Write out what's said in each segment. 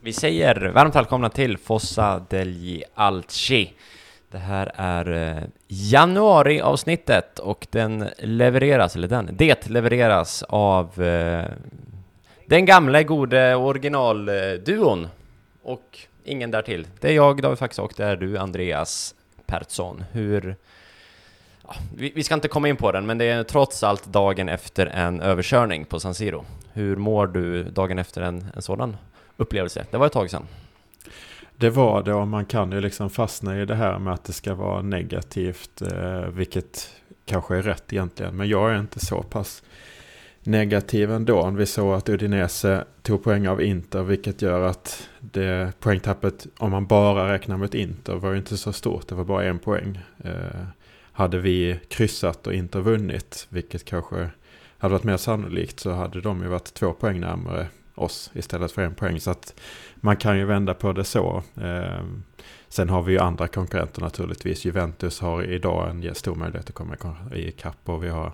Vi säger varmt välkomna till Fossa degli Alci. Det här är eh, januariavsnittet och den levereras, eller den, det levereras av eh, den gamla gode originalduon och ingen därtill. Det är jag, David Faxa, och det är du, Andreas Pertsson. Hur... Ja, vi, vi ska inte komma in på den, men det är trots allt dagen efter en överkörning på San Siro. Hur mår du dagen efter en, en sådan upplevelse? Det var ett tag sedan. Det var det och man kan ju liksom fastna i det här med att det ska vara negativt, eh, vilket kanske är rätt egentligen. Men jag är inte så pass negativ ändå. Vi såg att Udinese tog poäng av Inter, vilket gör att det poängtappet, om man bara räknar mot Inter, var ju inte så stort. Det var bara en poäng. Eh, hade vi kryssat och inte vunnit, vilket kanske hade varit mer sannolikt, så hade de ju varit två poäng närmare oss istället för en poäng. Så att man kan ju vända på det så. Eh, sen har vi ju andra konkurrenter naturligtvis. Juventus har idag en stor möjlighet att komma i kapp och vi har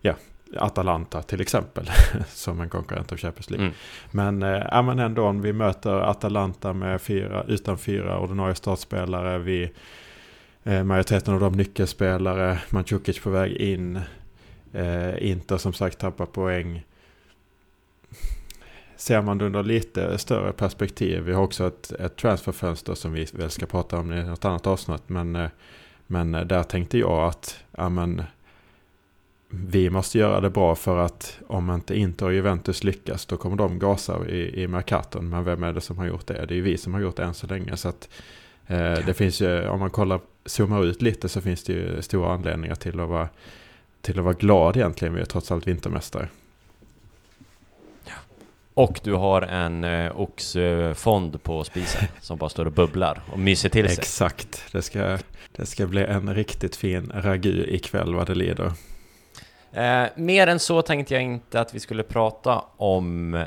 ja, Atalanta till exempel som en konkurrent av Champions League. Mm. Men, äh, men ändå om vi möter Atalanta med fyra, utan fyra ordinarie startspelare. Vi, eh, majoriteten av de nyckelspelare, Mandzukic på väg in. Eh, Inter som sagt tappar poäng ser man det under lite större perspektiv. Vi har också ett, ett transferfönster som vi väl ska prata om i något annat avsnitt. Men, eh, men där tänkte jag att ja, men, vi måste göra det bra för att om inte Inter och Juventus lyckas då kommer de gasa i, i Mercaton. Men vem är det som har gjort det? Det är ju vi som har gjort det än så länge. Så att, eh, det finns ju, om man kollar, zoomar ut lite så finns det ju stora anledningar till att vara, till att vara glad egentligen. Vi är trots allt vintermästare. Och du har en eh, oxfond på spisen som bara står och bubblar och myser till sig. Exakt, det ska, det ska bli en riktigt fin ragu ikväll vad det lider. Eh, mer än så tänkte jag inte att vi skulle prata om eh,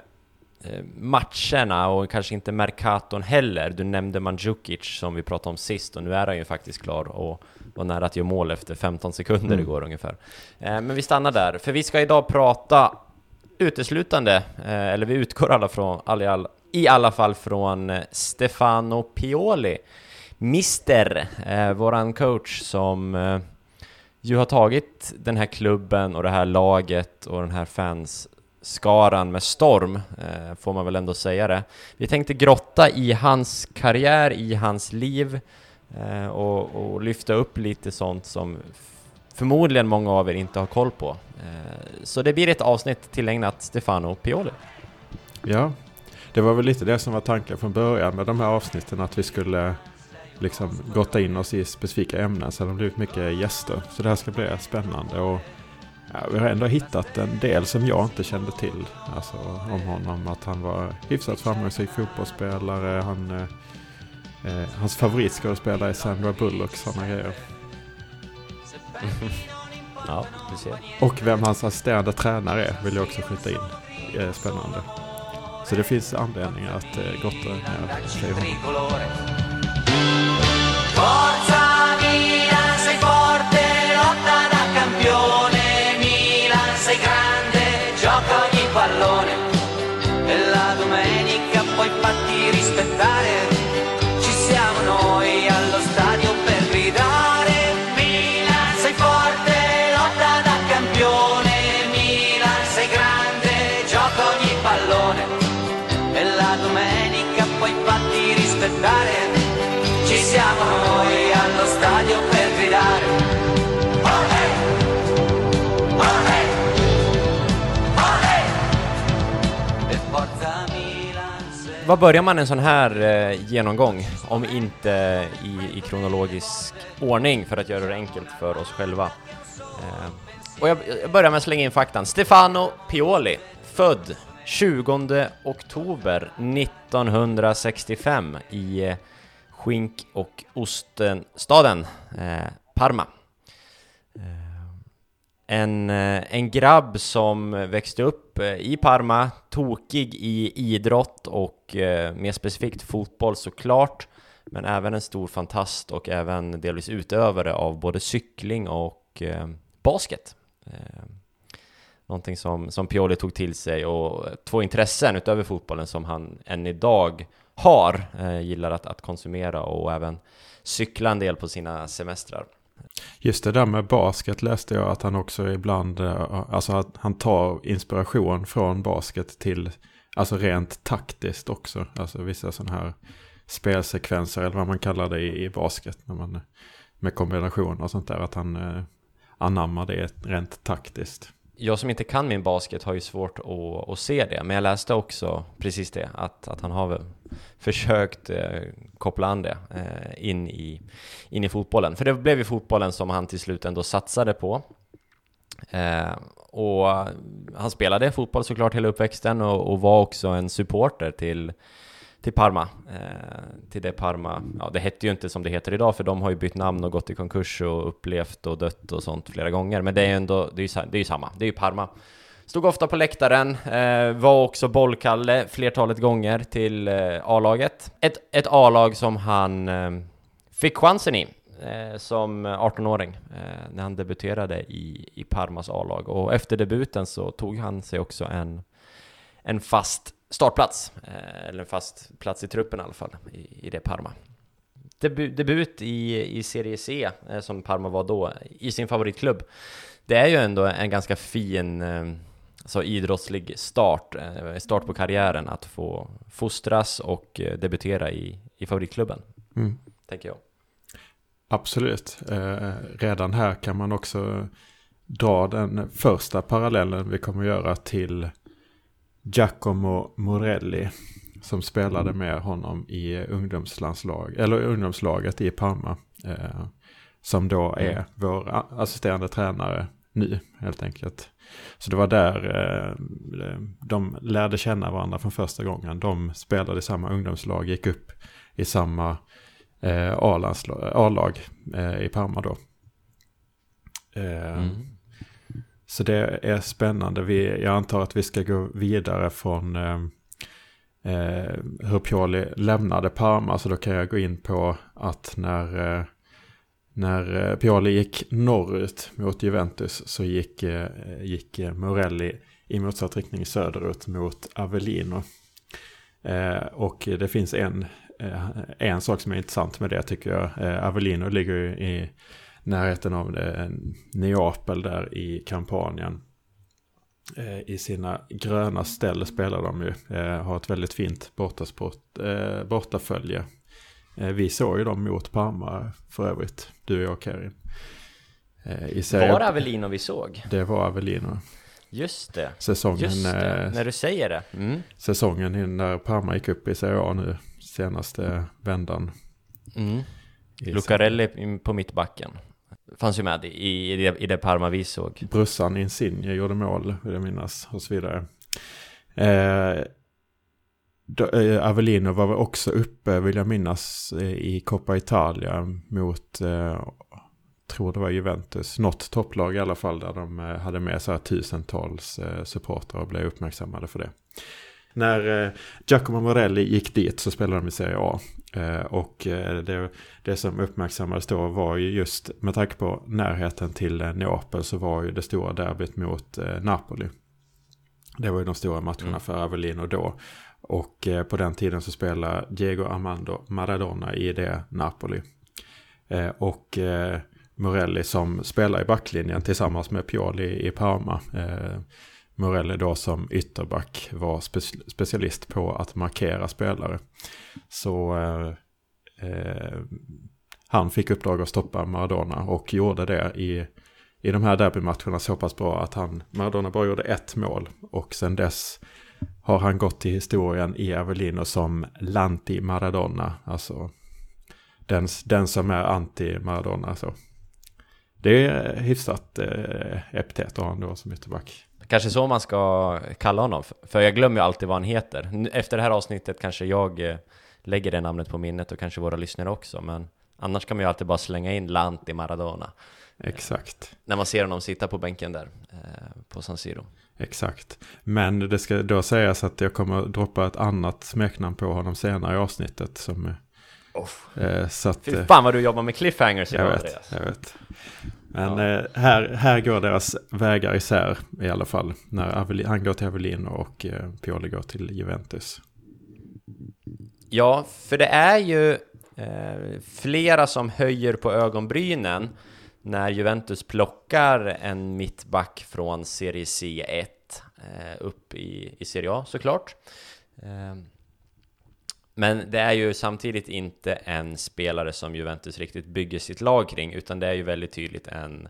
matcherna och kanske inte Mercaton heller. Du nämnde Mandzukic som vi pratade om sist och nu är han ju faktiskt klar och var nära att göra mål efter 15 sekunder mm. igår ungefär. Eh, men vi stannar där, för vi ska idag prata uteslutande, eh, eller vi utgår alla från, alla, i alla fall från eh, Stefano Pioli, Mister, eh, våran coach som eh, ju har tagit den här klubben och det här laget och den här fansskaran med storm, eh, får man väl ändå säga det. Vi tänkte grotta i hans karriär, i hans liv eh, och, och lyfta upp lite sånt som förmodligen många av er inte har koll på. Eh, så det blir ett avsnitt tillägnat Stefano Pioli. Ja, det var väl lite det som var tanken från början med de här avsnitten, att vi skulle liksom gotta in oss i specifika ämnen. Så det har blivit mycket gäster. Så det här ska bli spännande. Och ja, vi har ändå hittat en del som jag inte kände till. Alltså om honom. Att han var hyfsat framgångsrik fotbollsspelare. Han, eh, eh hans favoritskådespelare är Sandra Bullock. Sådana grejer. ja, du ser. Och vem hans assisterande tränare är vill jag också skjuta in. Det är spännande. Så det finns anledningar att eh, gotta ner sig honom. Var börjar man en sån här eh, genomgång om inte i, i, kronologisk ordning för att göra det enkelt för oss själva? Eh, och jag, jag börjar med att slänga in faktan. Stefano Pioli, född 20 oktober 1965 i eh, skink och ostenstaden eh, Parma. En, eh, en grabb som växte upp eh, i Parma, tokig i idrott och eh, mer specifikt fotboll såklart, men även en stor fantast och även delvis utövare av både cykling och basket. någonting som, som Pioli tog till sig och två intressen utöver fotbollen som han än idag har, gillar att, att konsumera och även cykla en del på sina semestrar. Just det där med basket läste jag att han också ibland, eh, alltså att han tar inspiration från basket till, alltså rent taktiskt också. Alltså vissa sådana här spelsekvenser eller vad man kallar det i, basket. När man, med kombinationer och sånt där, att han eh, anammar det rent taktiskt jag som inte kan min basket har ju svårt att, att, se det, men jag läste också precis det, att, att han har försökt eh, koppla an det eh, in, i, in i fotbollen. För det blev ju fotbollen som han till slut ändå satsade på. Eh, och han spelade fotboll såklart hela uppväxten och, och var också en supporter till till Parma. Eh, till det Parma, ja det hette ju inte som det heter idag för de har ju bytt namn och gått i konkurs och upplevt och dött och sånt flera gånger. Men det är ju ändå, det är ju, det är ju samma, det är ju Parma. Stod ofta på läktaren, eh, var också bollkalle flertalet gånger till eh, A-laget. Ett, ett A-lag som han eh, fick chansen i eh, som 18-åring eh, när han debuterade i, i Parmas A-lag. Och efter debuten så tog han sig också en, en fast startplats, eh, eller en fast plats i truppen i alla fall, i, i det Parma. Debu debut i, i Serie C, eh, som Parma var då, i sin favoritklubb. Det är ju ändå en ganska fin eh, så idrottslig start, start på karriären, att få fostras och debutera i, i favoritklubben, mm. tänker jag. Absolut. Eh, redan här kan man också dra den första parallellen vi kommer göra till Giacomo Morelli som spelade med honom i ungdomslandslag, eller ungdomslaget i Parma. Eh, som då är mm. vår assisterande tränare nu helt enkelt. Så det var där eh, de lärde känna varandra från första gången. De spelade i samma ungdomslag, gick upp i samma eh, A-lag eh, i Parma då. Eh, mm. Så det är spännande. Vi, jag antar att vi ska gå vidare från eh, eh, hur Pioli lämnade Parma. Så då kan jag gå in på att när, eh, när eh, Pioli gick norrut mot Juventus så gick, eh, gick eh, Morelli i motsatt riktning söderut mot Avellino. Eh, och det finns en, en sak som är intressant med det tycker jag. Avellino ligger ju i närheten av Neapel där i kampanjen. Eh, I sina gröna ställ spelar de ju. Eh, har ett väldigt fint bortasport, eh, bortafölje. Vi såg ju dem mot Parma för övrigt, du och jag Karin. I serie... Var det Avellino vi såg? Det var Avellino. Just det. Säsongen, Just det. när du säger det. Mm. Säsongen när Parma gick upp i Serie A nu, senaste vändan. Mm. Lucarelli på mittbacken fanns ju med i, i, det, i det Parma vi såg. Brussan Insigne gjorde mål, vill jag minnas, och så vidare. Eh, eh, Avellino var väl också uppe, vill jag minnas, i Coppa Italia mot, eh, tror det var Juventus, något topplag i alla fall, där de eh, hade med sig tusentals eh, supportrar och blev uppmärksammade för det. När eh, Giacomo Morelli gick dit så spelade de i Serie A. Eh, och eh, det, det som uppmärksammades då var ju just med tanke på närheten till Neapel så var ju det stora derbyt mot Napoli. Det var ju de stora matcherna mm. för Avellino då. Och på den tiden så spelade Diego Armando Maradona i det Napoli. och Morelli som spelar i backlinjen tillsammans med Pioli i Parma. Morelli då som ytterback var spe specialist på att markera spelare. Så eh, eh, han fick uppdrag att stoppa Maradona och gjorde det i, i de här derbymatcherna så pass bra att han, Maradona bara gjorde ett mål. Och sen dess har han gått till historien i Avellino som Lanti Maradona. Alltså den, den som är anti Maradona. Så. Det är hyfsat eh, epitet att ha honom då som ytterback. Kanske så man ska kalla honom, för jag glömmer ju alltid vad han heter. Efter det här avsnittet kanske jag eh, lägger det namnet på minnet och kanske våra lyssnare också, men annars kan man ju alltid bara slänga in Lanti Maradona. Exakt. När man ser honom sitta på bänken där eh, på San Siro. Exakt. Men det ska då sägas att jag kommer droppa ett annat smeknamn på honom senare i avsnittet som Oh. Så att, Fy fan vad du jobbar med cliffhangers idag jag vet, Andreas. Jag vet. Men ja. här, här går deras vägar isär i alla fall. När Avelin, han går till Avelino och Pioli går till Juventus. Ja, för det är ju eh, flera som höjer på ögonbrynen när Juventus plockar en mittback från Serie C1 eh, upp i, i Serie A såklart. Eh, men det är ju samtidigt inte en spelare som Juventus riktigt bygger sitt lag kring, utan det är ju väldigt tydligt en,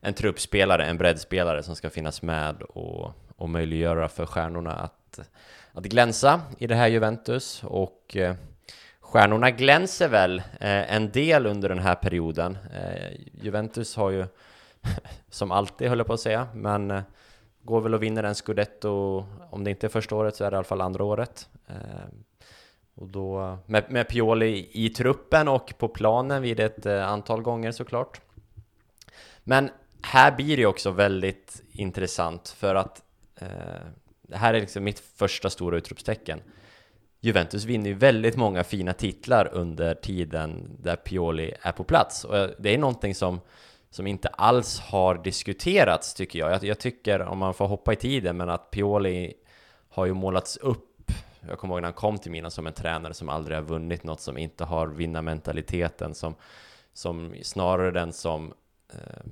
en truppspelare, en breddspelare som ska finnas med och, och möjliggöra för stjärnorna att, att glänsa i det här Juventus. Och eh, stjärnorna glänser väl eh, en del under den här perioden. Eh, Juventus har ju, som alltid höll jag på att säga, men eh, går väl och vinner en scudetto, om det inte är första året så är det i alla fall andra året. Eh, och då med, med Pioli i truppen och på planen vid ett eh, antal gånger såklart. Men här blir det också väldigt intressant för att eh, det här är liksom mitt första stora utropstecken. Juventus vinner ju väldigt många fina titlar under tiden där Pioli är på plats och det är någonting som som inte alls har diskuterats tycker jag. jag. Jag tycker, om man får hoppa i tiden, men att Pioli har ju målats upp jag kommer ihåg när han kom till Milan som en tränare som aldrig har vunnit något, som inte har vinnarmentaliteten, som, som snarare den som eh,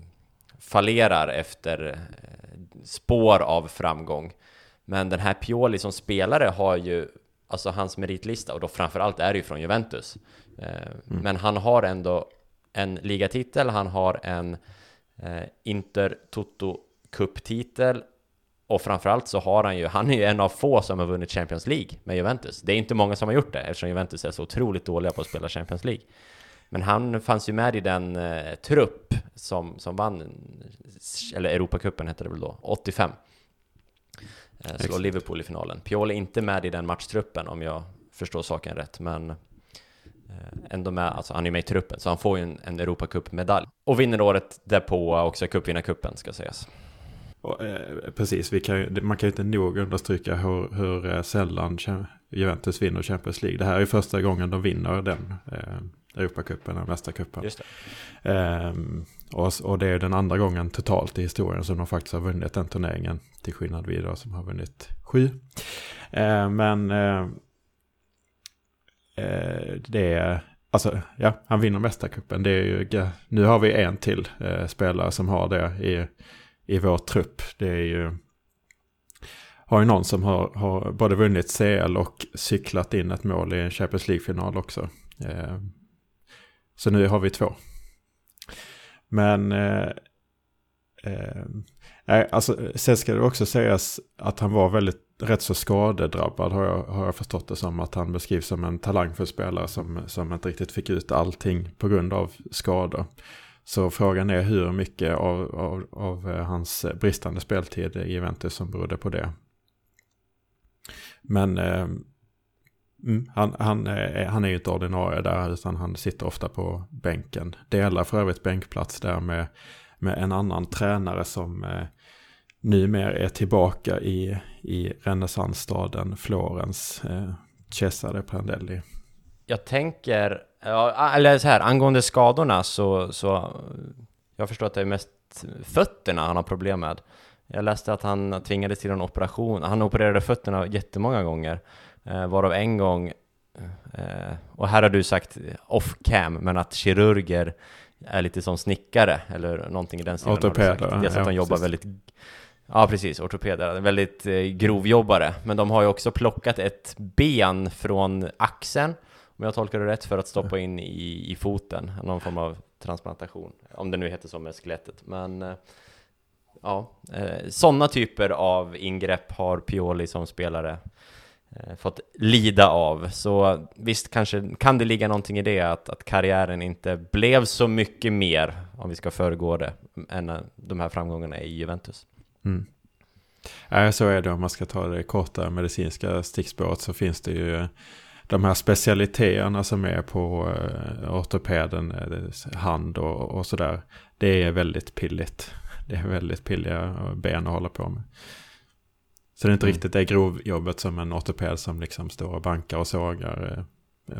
fallerar efter eh, spår av framgång. Men den här Pioli som spelare har ju, alltså hans meritlista, och då framförallt är det ju från Juventus. Eh, mm. Men han har ändå en ligatitel, han har en eh, Inter Toto Cup-titel och framförallt så har han ju, han är ju en av få som har vunnit Champions League med Juventus. Det är inte många som har gjort det eftersom Juventus är så otroligt dåliga på att spela Champions League. Men han fanns ju med i den eh, trupp som, som vann, eller Europacupen hette det väl då, 85. Eh, slår Liverpool i finalen. Pioli är inte med i den matchtruppen om jag förstår saken rätt, men Eh, ändå med, alltså han är med i truppen, så han får ju en, en Europacup-medalj. Och vinner året därpå också cupvinnarcupen, ska sägas. Och, eh, precis, kan, man kan ju inte nog understryka hur, hur eh, sällan Juventus vinner Champions League. Det här är första gången de vinner den eh, Europacupen, den mästarcupen. Eh, och, och det är den andra gången totalt i historien som de faktiskt har vunnit den turneringen. Till skillnad vid då som har vunnit sju. Eh, men eh, det är, alltså ja, han vinner mästarkuppen. Det är ju, nu har vi en till eh, spelare som har det i, i vår trupp. Det är ju, har ju någon som har, har både vunnit CL och cyklat in ett mål i en Champions League-final också. Eh, så nu har vi två. Men eh, eh, alltså, sen ska det också sägas att han var väldigt rätt så skadedrabbad har jag, har jag förstått det som. Att han beskrivs som en talangfull spelare som, som inte riktigt fick ut allting på grund av skador. Så frågan är hur mycket av, av, av eh, hans bristande speltid i Juventus som berodde på det. Men eh, han, han, är, han är ju inte ordinarie där utan han sitter ofta på bänken. Delar för övrigt bänkplats där med, med en annan tränare som eh, numera är tillbaka i, i renässansstaden Florens, eh, Cesare Prandelli. Jag tänker, ja, eller så här, angående skadorna så, så jag förstår att det är mest fötterna han har problem med. Jag läste att han tvingades till en operation, han opererade fötterna jättemånga gånger, eh, varav en gång, eh, och här har du sagt off cam, men att kirurger är lite som snickare eller någonting i den stilen. Ortopeder. Dels att de jobbar väldigt Ja precis, ortopeder, väldigt eh, grovjobbare. Men de har ju också plockat ett ben från axeln, om jag tolkar det rätt, för att stoppa in i, i foten. Någon form av transplantation, om det nu heter så med skelettet. Men eh, ja, eh, sådana typer av ingrepp har Pioli som spelare eh, fått lida av. Så visst kanske kan det ligga någonting i det att, att karriären inte blev så mycket mer, om vi ska föregå det, än de här framgångarna i Juventus. Mm. Så är det om man ska ta det korta medicinska stickspåret så finns det ju de här specialiteterna som är på uh, ortopeden, uh, hand och, och sådär. Det är väldigt pilligt. Det är väldigt pilliga ben att hålla på med. Så det är inte mm. riktigt det grovjobbet som en ortoped som liksom står och bankar och sågar.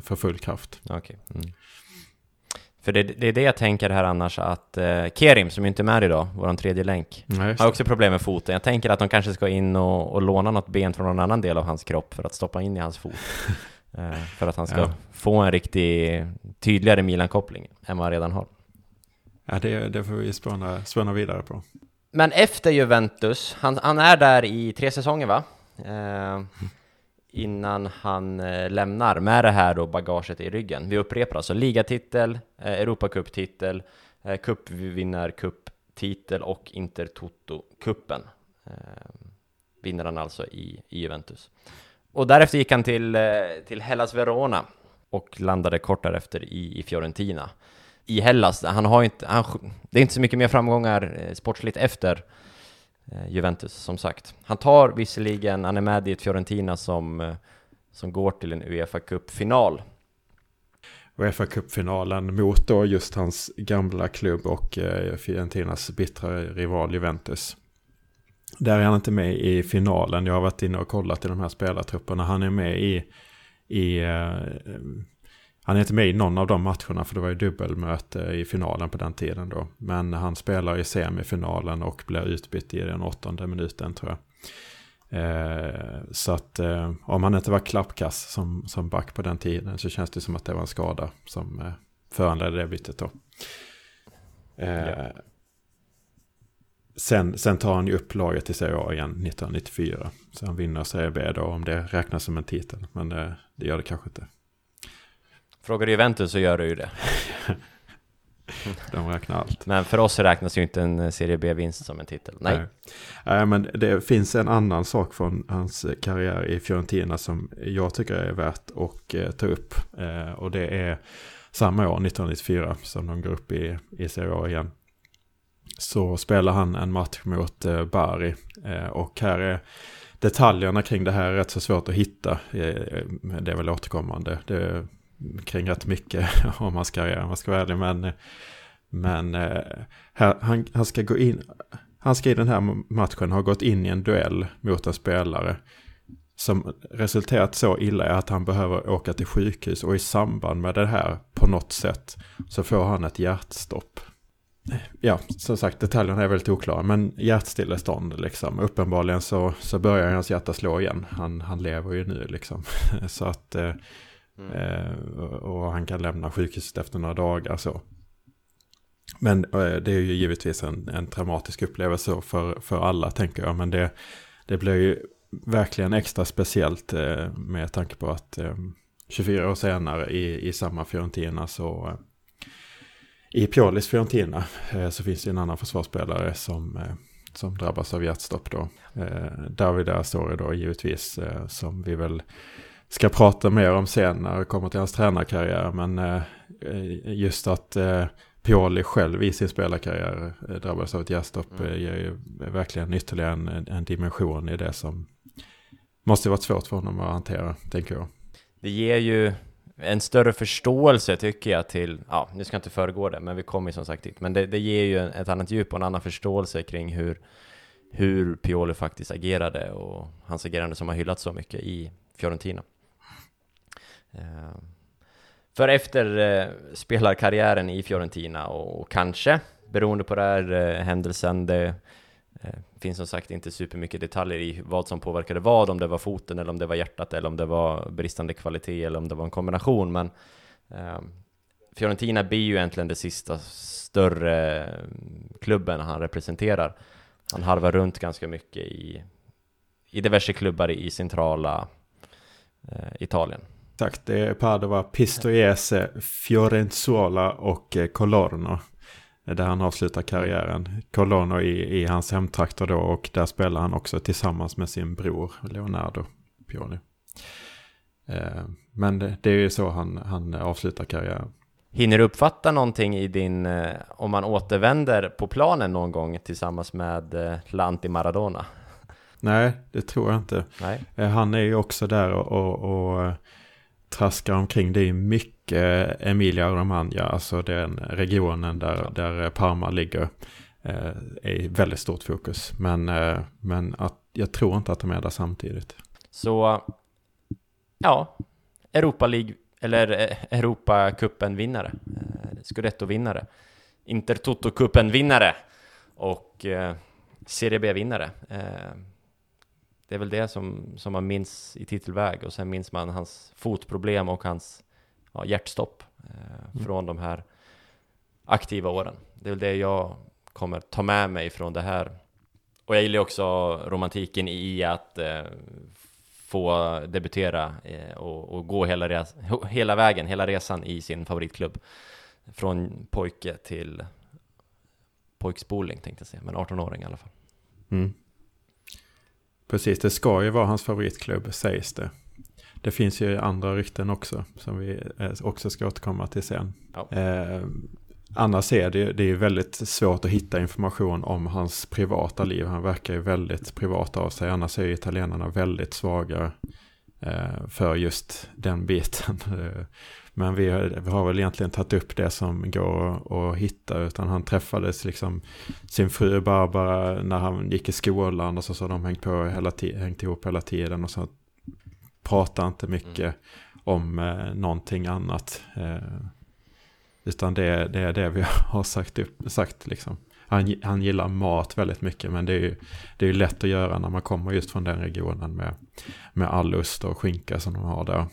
för full kraft. Okej. Mm. För det, det är det jag tänker här annars att eh, Kerim, som inte är med idag, vår tredje länk, Nej, har också problem med foten. Jag tänker att de kanske ska in och, och låna något ben från någon annan del av hans kropp för att stoppa in i hans fot. eh, för att han ska Ja. få en riktig tydligare Milan-koppling än vad han redan har. ja, det, det får vi spåna, spåna vidare på. Men efter Juventus, han, han är där i tre säsonger va? Eh, innan han eh, lämnar med det här då bagaget i ryggen. Vi upprepar alltså ligatitel, eh, Europacuptitel, eh, cupvinnarcuptitel och Intertoto-cupen. Eh, vinner han alltså i, i Juventus. Och därefter gick han till, eh, till Hellas Verona och landade kort därefter i, i Fiorentina. I Hellas, han har inte, han, det är inte så mycket mer framgångar eh, sportsligt efter eh, Juventus, som sagt. Han tar visserligen, han är med i ett Fiorentina som, som går till en Uefa Cup-final. Uefa Cup-finalen mot då just hans gamla klubb och eh, Fiorentinas bittra rival Juventus. Där är han inte med i finalen. Jag har varit inne och kollat i de här spelartrupperna. Han är med i... i eh, han är inte med i någon av de matcherna för det var ju dubbelmöte i finalen på den tiden då. Men han spelar i semifinalen och blir utbytt i den åttonde minuten tror jag. Eh, så att eh, om han inte var klappkass som, som back på den tiden så känns det som att det var en skada som eh, föranledde det bytet då. Eh, Ja sen, sen tar han ju upp laget till Serie A igen 1994. Så han vinner Serie B då om det räknas som en titel. Men eh, det gör det kanske inte. Frågar du Juventus så gör du ju det. De räknar allt. Men för oss räknas ju inte en eh, Serie B-vinst som en titel. Nej. Nej. Nej, men det finns en annan sak från hans karriär i Fiorentina som jag tycker är värt att eh, ta upp. Eh, och det är samma år, 1994, som de går upp i, i Serie A igen. Så spelar han en match mot eh, Bari. Eh, och här är detaljerna kring det här rätt så svårt att hitta. Eh, eh det är väl återkommande. Det är kring rätt mycket om man ska vara ärlig. Men, men eh, här, han, han ska gå in, han ska i den här matchen ha gått in i en duell mot en spelare som resulterat så illa är att han behöver åka till sjukhus och i samband med det här på något sätt så får han ett hjärtstopp. Ja, som sagt detaljerna är väldigt oklara men hjärtstillestånd liksom. Uppenbarligen så, så börjar hans hjärta slå igen. Han, han lever ju nu liksom. Så att, eh, Mm. eh, och han kan lämna sjukhuset efter några dagar så. Men eh, det är ju givetvis en, en traumatisk upplevelse för, för alla tänker jag. Men det, det blir ju verkligen extra speciellt eh, med tanke på att eh, 24 år senare i, i samma Fiorentina så i Piolis Fiorentina eh, så finns det en annan försvarsspelare som, eh, som drabbas av hjärtstopp då. Eh, David Astori då givetvis som vi väl ska prata mer om sen när det kommer till hans tränarkarriär. Men just att Pioli själv i sin spelarkarriär drabbades av ett hjärtstopp Mm. ger ju verkligen ytterligare en, en dimension i det som måste varit svårt för honom att hantera, tänker jag. Det ger ju en större förståelse tycker jag till, ja, nu ska jag inte föregå det, men vi kommer ju som sagt dit. Men det, det ger ju en- ett annat djup och en annan förståelse kring hur, hur Pioli faktiskt agerade och hans agerande som har hyllats så mycket i Fiorentina. Eh, För efter eh, spelarkarriären i Fiorentina och, och kanske, beroende på den här eh, händelsen, det Eh, finns som sagt inte supermycket detaljer i vad som påverkade vad, om det var foten eller om det var hjärtat eller om det var bristande kvalitet eller om det var en kombination, men eh, Fiorentina blir ju egentligen det sista större mm, klubben han representerar. Han harvar runt ganska mycket i, i diverse klubbar i centrala eh, Italien. Exakt, det är Padova, Pistoiese, Fiorenzuola och eh, Colorno. Där han avslutar karriären. Colorno i, i hans hemtrakter då och där spelar han också tillsammans med sin bror Leonardo Pioli. Eh, Men det, är ju så han, han avslutar karriären. Hinner du uppfatta någonting i din, eh, om man återvänder på planen någon gång tillsammans med eh, Lanti Maradona? Nej, det tror jag inte. Nej? Han är ju också där och, och, och traskar omkring. Det är mycket Emilia Romagna, alltså den regionen där, där eh, Parma ligger. eh, är väldigt stort fokus. Men, eh, men att, jag tror inte att de är där samtidigt. Så, ja, Europa League eller Europacupen-vinnare, Scudetto-vinnare, Intertoto-cupen-vinnare och Serie B-vinnare. Det är väl det som, som man minns i titelväg och sen minns man hans fotproblem och hans ja, hjärtstopp eh, mm. från de här aktiva åren. Det är väl det jag kommer ta med mig från det här. Och jag gillar också romantiken i att eh, få debutera eh, och, och, gå hela, res hela vägen, hela resan i sin favoritklubb. Från pojke till pojkspoling tänkte jag säga, men 18-åring i alla fall. Mm. Precis, det ska ju vara hans favoritklubb sägs det. Det finns ju andra rykten också som vi eh, också ska återkomma till sen. Ja. Eh, annars är det, det är väldigt svårt att hitta information om hans privata liv. Han verkar ju väldigt privat av sig. Annars är ju italienarna väldigt svaga eh, för just den biten. Men vi har, vi har, väl egentligen tagit upp det som går att hitta. Utan han träffades liksom sin fru Barbara när han gick i skolan. Och så har de hängt, på hela hängt ihop hela tiden. Och så pratar inte mycket mm. om eh, någonting annat. Eh, utan det, det, är det vi har sagt, upp, sagt liksom. Han, han gillar mat väldigt mycket men det är ju det är lätt att göra när man kommer just från den regionen med, med all ost och skinka som de har där.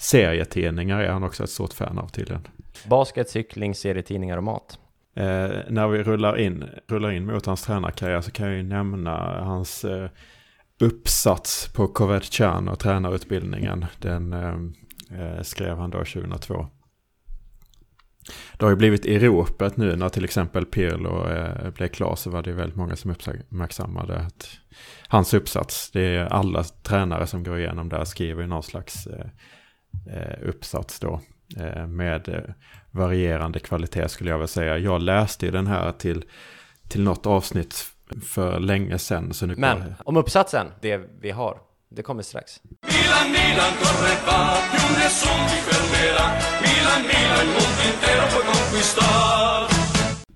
Serietidningar är han också ett stort fan av tydligen. Basket, cykling, serietidningar och mat. Eh, när vi rullar in, rullar in mot hans tränarkarriär så kan jag ju nämna hans eh, uppsats på Coverciano, tränarutbildningen. Den eh, eh skrev han då 2002. Det har ju blivit i ropet nu när till exempel Pirlo eh, blev klar så var det väldigt många som uppmärksammade att hans uppsats. Det är alla tränare som går igenom där skriver någon slags eh, eh, uppsats då. Eh, med eh, varierande kvalitet skulle jag vilja säga. Jag läste ju den här till, till något avsnitt för länge sedan. Så nu Men kan... om uppsatsen, det vi har, det kommer strax. Milan, Milan, Milan, Milan,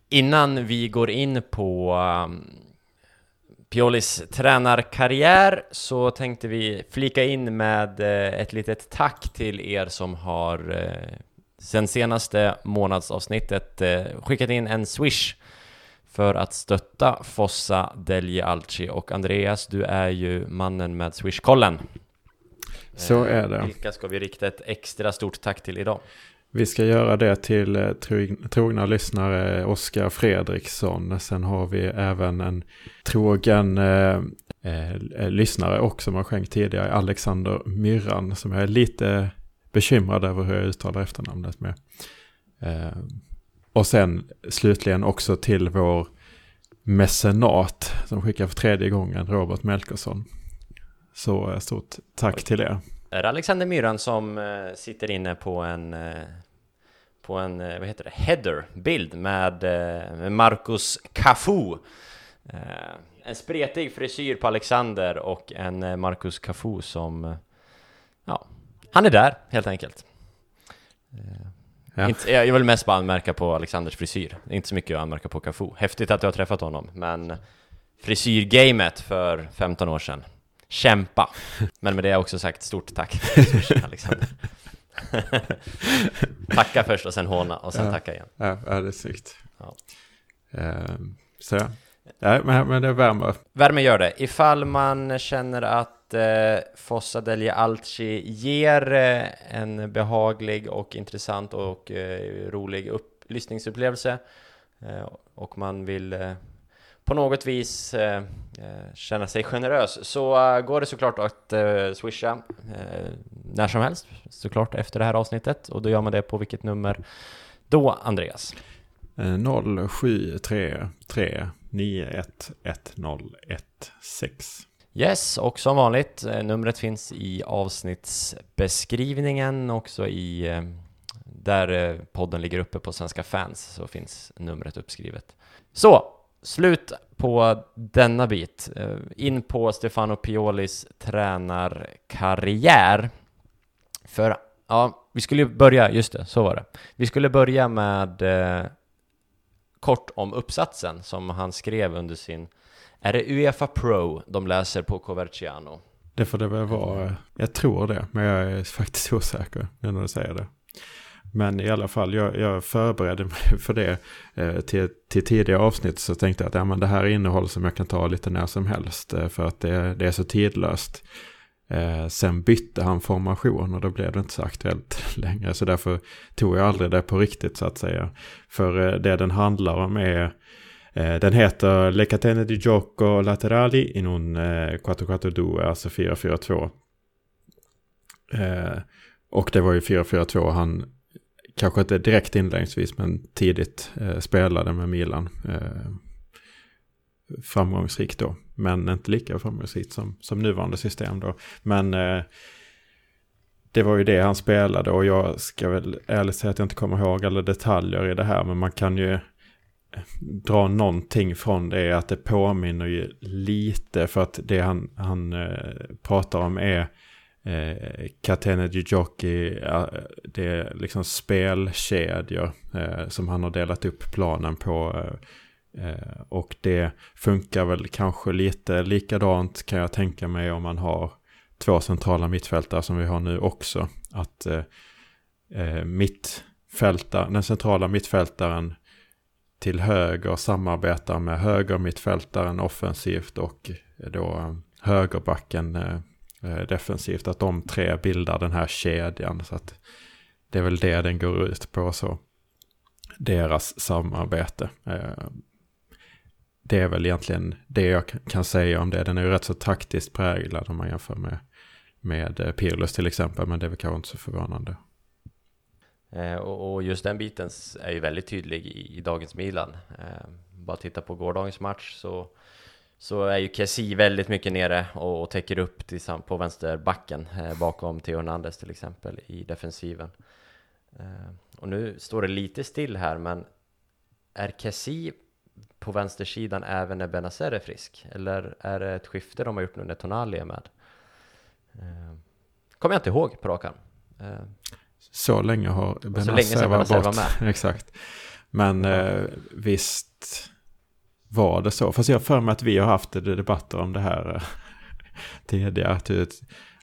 Innan vi går in på um, Piolis tränarkarriär så tänkte vi flika in med eh, ett litet tack till er som har eh, sen senaste månadsavsnittet eh, skickat in en swish för att stötta Fossa Delje Alci och Andreas, du är ju mannen med swishkollen. Så är det. Vilka ska vi rikta ett extra stort tack till idag? Vi ska göra det till eh, trogna lyssnare Oskar Fredriksson. Sen har vi även en trogen eh, eh, lyssnare också som har skänkt tidigare, Alexander Myrran, som jag är lite bekymrad över hur jag uttalar efternamnet med. Eh, och sen slutligen också till vår mecenat som skickar för tredje gången, Robert Melkersson. Så eh, stort tack till er. Är Alexander Myran som eh, sitter inne på en på en, eh, vad heter det, header-bild med, eh, med Marcus Cafu. Eh, en spretig frisyr på Alexander och en Marcus Cafu som, ja, han är där helt enkelt. Ja. Inte, jag vill mest bara anmärka på Alexanders frisyr, inte så mycket att anmärka på Cafu. Häftigt att du har träffat honom, men frisyrgamet för 15 år sedan, kämpa! Men med det har jag också sagt stort tack, Alexander. tacka först och sen håna och sen ja, tacka igen. Ja, ja det är snyggt. Ja. Uh, så ja. ja, men, men det värmer. Värme gör det. Ifall man känner att eh, Fossa degli Alci ger eh, en behaglig och intressant och eh, rolig upp, lyssningsupplevelse eh, och man vill eh, på något vis eh, eh, känna sig generös så uh, går det såklart att swisha när som helst såklart efter det här avsnittet och då gör man det på vilket nummer då Andreas? 0733 911016 Yes, och som vanligt, numret finns i avsnittsbeskrivningen också i där podden ligger uppe på Svenska fans så finns numret uppskrivet. Så, slut på denna bit. Eh, in på Stefano Piolis tränarkarriär. För, ja, vi skulle börja, just det, så var det. Vi skulle börja med eh, kort om uppsatsen som han skrev under sin... Är det Uefa Pro de läser på Coverciano? Det får det väl vara. Jag tror det, men jag är faktiskt osäker när du säger det. Men i alla fall, jag, jag förberedde mig för det eh, till, till tidigare avsnitt. Så tänkte jag att ja, men det här är innehåll som jag kan ta lite när som helst. Eh, för att det, det är så tidlöst. Eh, sen bytte han formation och då blev det inte så aktuellt längre. Så därför tog jag aldrig det på riktigt så att säga. För eh, det den handlar om är eh, den heter Le Catene di Gioco Laterali in un eh, 442, alltså 442. Eh, och det var ju 442 han kanske inte direkt inledningsvis men tidigt eh, spelade med Milan. Eh, framgångsrikt då, men inte lika framgångsrikt som, som nuvarande system då. Men eh, det var ju det han spelade och jag ska väl ärligt säga att jag inte kommer ihåg alla detaljer i det här, men man kan ju eh, dra någonting från det att det påminner ju lite för att det han, han eh, pratar om är eh, Catena det är liksom spelkedjor eh, som han har delat upp planen på. Eh, eh, och det funkar väl kanske lite likadant kan jag tänka mig om man har två centrala mittfältare som vi har nu också. Att eh, eh den centrala mittfältaren till höger samarbetar med höger mittfältaren offensivt och då eh, högerbacken Eh, defensivt. Att de tre bildar den här kedjan. Så att det är väl det den går ut på. så Deras samarbete. Eh, det är väl egentligen det jag kan säga om det. Den är ju rätt så taktiskt präglad om man jämför med, med Pirlus Pirlos till exempel. Men det är väl kanske inte så förvånande. Och just den biten är ju väldigt tydlig i dagens Milan. Bara titta på gårdagens match så så är ju Kessi väldigt mycket nere och, och täcker upp på vänsterbacken eh, bakom Theo Hernandez till exempel i defensiven. Eh, och nu står det lite still här, men är Kessi på vänstersidan även när Benazer är frisk? Eller är det ett skifte de har gjort nu när Tonali är med? Eh, kommer jag inte ihåg på rak arm. Eh, så länge har Benazer varit bort. Var med. Exakt. Men eh, visst var det så. Fast jag har för mig att vi har haft debatter om det här eh, tidigare. Att du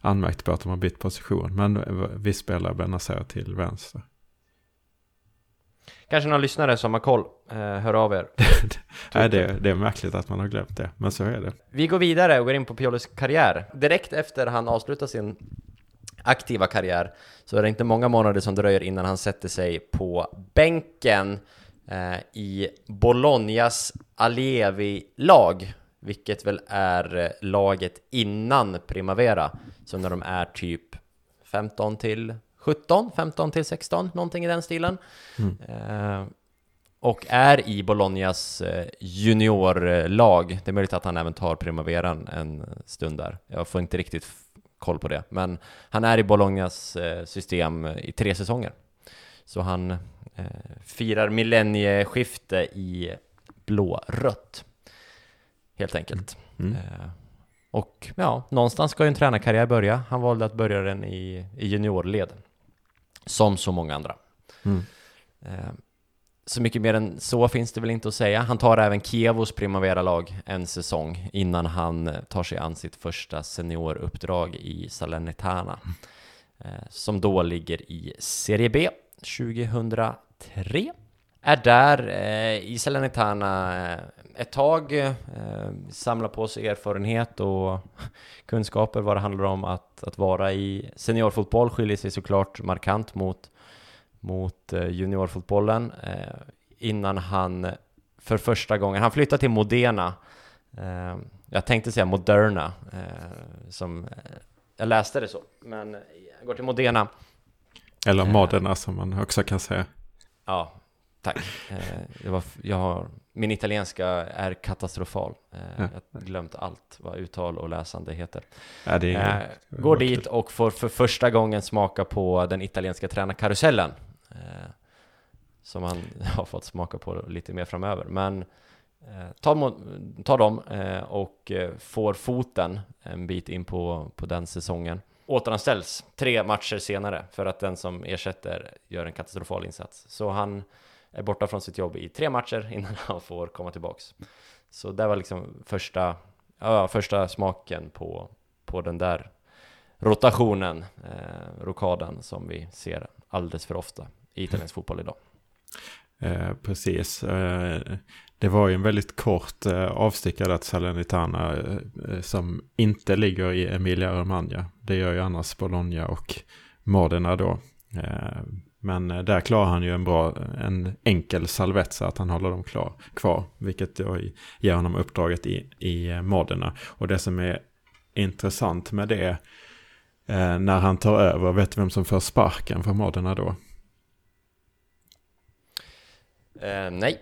anmärkt på att de har bytt position. Men vi spelar Benazer till vänster. Kanske någon lyssnare som har koll, eh, hör av er. Nej, det, det är märkligt att man har glömt det, men så är det. Vi går vidare och går in på Piolis karriär. Direkt efter han avslutar sin aktiva karriär så är det inte många månader som dröjer innan han sätter sig på bänken eh, i Bolognas Alevi-lag, vilket väl är eh, laget innan Primavera, så när de är typ 15 till 17, 15 till 16, någonting i den stilen. Mm. Eh, och är i Bolognas eh, juniorlag. Det är möjligt att han även tar Primaveran en stund där. Jag får inte riktigt koll på det, men han är i Bolognas eh, system i tre säsonger. Så han eh, firar millennieskifte i blå-rött. Helt enkelt. Mm. Eh, och ja, någonstans ska ju en tränarkarriär börja. Han valde att börja den i, i juniorled. Som så många andra. Mm. Eh, så mycket mer än så finns det väl inte att säga. Han tar även Kievos Primavera-lag en säsong innan han tar sig an sitt första senioruppdrag i Salernitana. Eh, som då ligger i Serie B 2003. Är där eh, i Salernitana eh, ett tag, eh, samlar på sig erfarenhet och kunskaper vad det handlar om att, att vara i seniorfotboll skiljer sig såklart markant mot, mot eh, juniorfotbollen eh, innan han för första gången, han flyttade till Modena eh, jag tänkte säga Moderna som jag läste det så, men jag går till Modena eller Modena som man också kan säga. Ja, tack. Jag var, jag har, min italienska är katastrofal. Ja. Jag har glömt allt vad uttal och läsande heter. Ja, det är Går dit och får för första gången smaka på den italienska tränarkarusellen. Som man har fått smaka på lite mer framöver. Men tar, tar dem och får foten en bit in på, på den säsongen återanställs tre matcher senare för att den som ersätter gör en katastrofal insats. Så han är borta från sitt jobb i tre matcher innan han får komma tillbaks. Så det var liksom första, ja, första smaken på, på den där rotationen, eh, rokaden, som vi ser alldeles för ofta i italiensk fotboll idag. Eh, precis. Eh, det var ju en väldigt kort eh, avstickare till Salernitana eh, eh, som inte ligger i Emilia Romagna. Det gör ju annars Bologna och Modena då. Eh, men eh, där klarar han ju en bra, en enkel salvetsa att han håller dem klar, kvar. Vilket då ger honom uppdraget i, i eh, Modena. Och det som är intressant med det när han tar över, vet du vem som får sparken från Modena då? Eh, nej.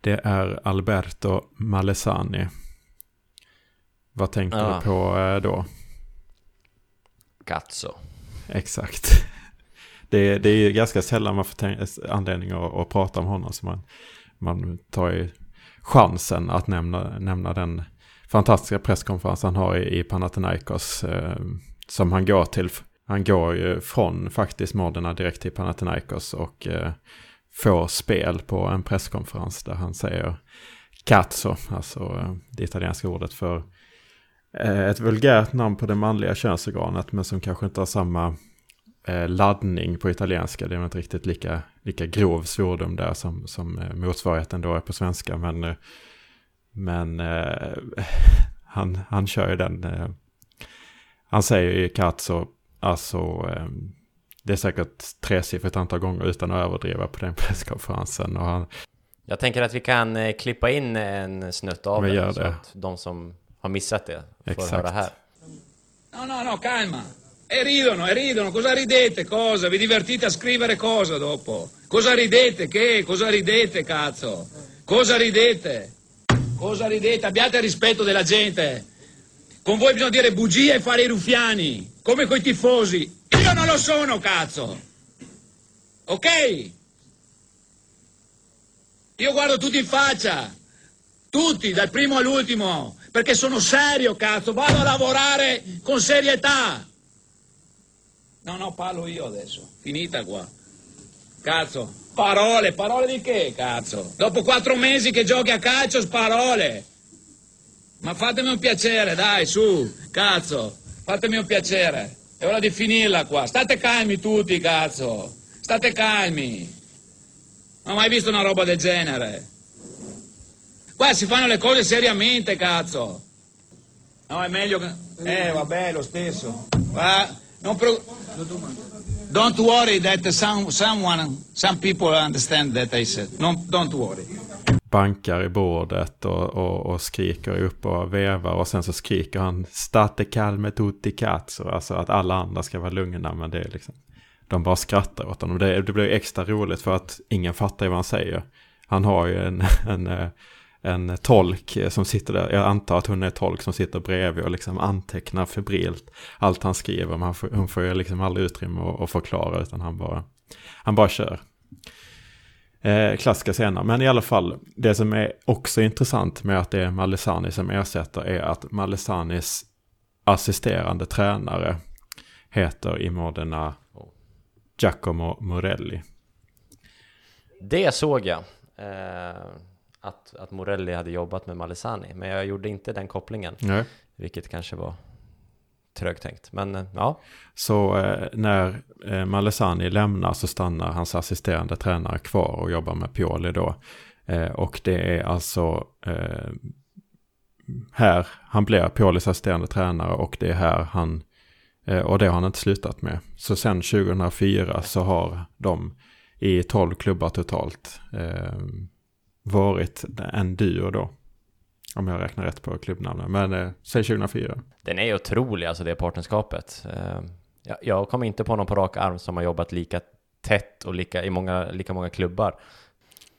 Det är Alberto Malesani. Vad tänker ah. du på eh, då? Cazzo. Exakt. Det, det är ganska sällan man får anledning att, att, prata om honom. Så man, man tar ju chansen att nämna, nämna den fantastiska presskonferens han har i, i Panathinaikos. Eh, som han går till. Han går ju från faktiskt Modena direkt till Panathinaikos och eh, får spel på en presskonferens där han säger cazzo, alltså eh, det italienska ordet för eh, ett vulgärt namn på det manliga könsorganet men som kanske inte har samma eh, laddning på italienska. Det är inte riktigt lika, lika grov svordom där som, som motsvarigheten då är på svenska. Men, men han, han kör ju den. han säger ju cazzo, alltså det är säkert tresiffrigt antal gånger utan att överdriva på den presskonferensen. Och han... Jag tänker att vi kan eh, klippa in en snutt av vi den så att de som har missat det får Exakt. höra här. No, no, no, calma. E ridono, e ridono, cosa ridete, cosa? Vi divertite a scrivere cosa dopo? Cosa ridete, che? Cosa ridete, cazzo? Cosa ridete? Cosa ridete? Abbiate rispetto della gente. Con voi bisogna dire bugie e fare i ruffiani, come coi tifosi. Io non lo sono, cazzo. Ok? Io guardo tutti in faccia. Tutti, dal primo all'ultimo. Perché sono serio, cazzo. Vado a lavorare con serietà. No, no, parlo io adesso. Finita qua. Cazzo. Parole, parole di che, cazzo? Dopo quattro mesi che giochi a calcio, parole. Ma fatemi un piacere, dai, su, cazzo. Fatemi un piacere. È ora di finirla qua. State calmi tutti, cazzo. State calmi. Non ho mai visto una roba del genere. Qua si fanno le cose seriamente, cazzo. No, è meglio che... Eh, vabbè, lo stesso. Va, non pro... Don't worry that some, someone, some people understand that I said. No, don't worry. Bankar i bordet och, och, och, skriker upp och vevar och sen så skriker han State calme tutti cazzo. Alltså att alla andra ska vara lugna men det är liksom de bara skrattar åt honom. Det, det blir extra roligt för att ingen fattar vad han säger. Han har ju en, en, eh, en tolk som sitter där. Jag antar att hon är tolk som sitter bredvid och liksom antecknar febrilt allt han skriver. Men får, hon får ju liksom aldrig utrymme att, att förklara utan han bara, han bara kör. Eh, klassiska scener. Men i alla fall, det som är också intressant med att det är Malesani som ersätter är att Malesanis assisterande tränare heter i Modena Giacomo Morelli. Det såg jag. Eh, att, att Morelli hade jobbat med Malesani. Men jag gjorde inte den kopplingen. Nej. Vilket kanske var trögtänkt. Men eh, ja. Så eh, när eh, Malesani lämnar så stannar hans assisterande tränare kvar och jobbar med Pioli då. Eh, och det är alltså eh, här han blir Piolis assisterande tränare och det är här han eh, och det har han inte slutat med. Så sen 2004 så har de i 12 klubbar totalt eh, varit en duo då. Om jag räknar rätt på klubbnamnen. Men eh, säg 2004. Den är otrolig, alltså det partnerskapet. Eh, jag, jag kommer inte på någon på rak arm som har jobbat lika tätt och lika, i många, lika många klubbar.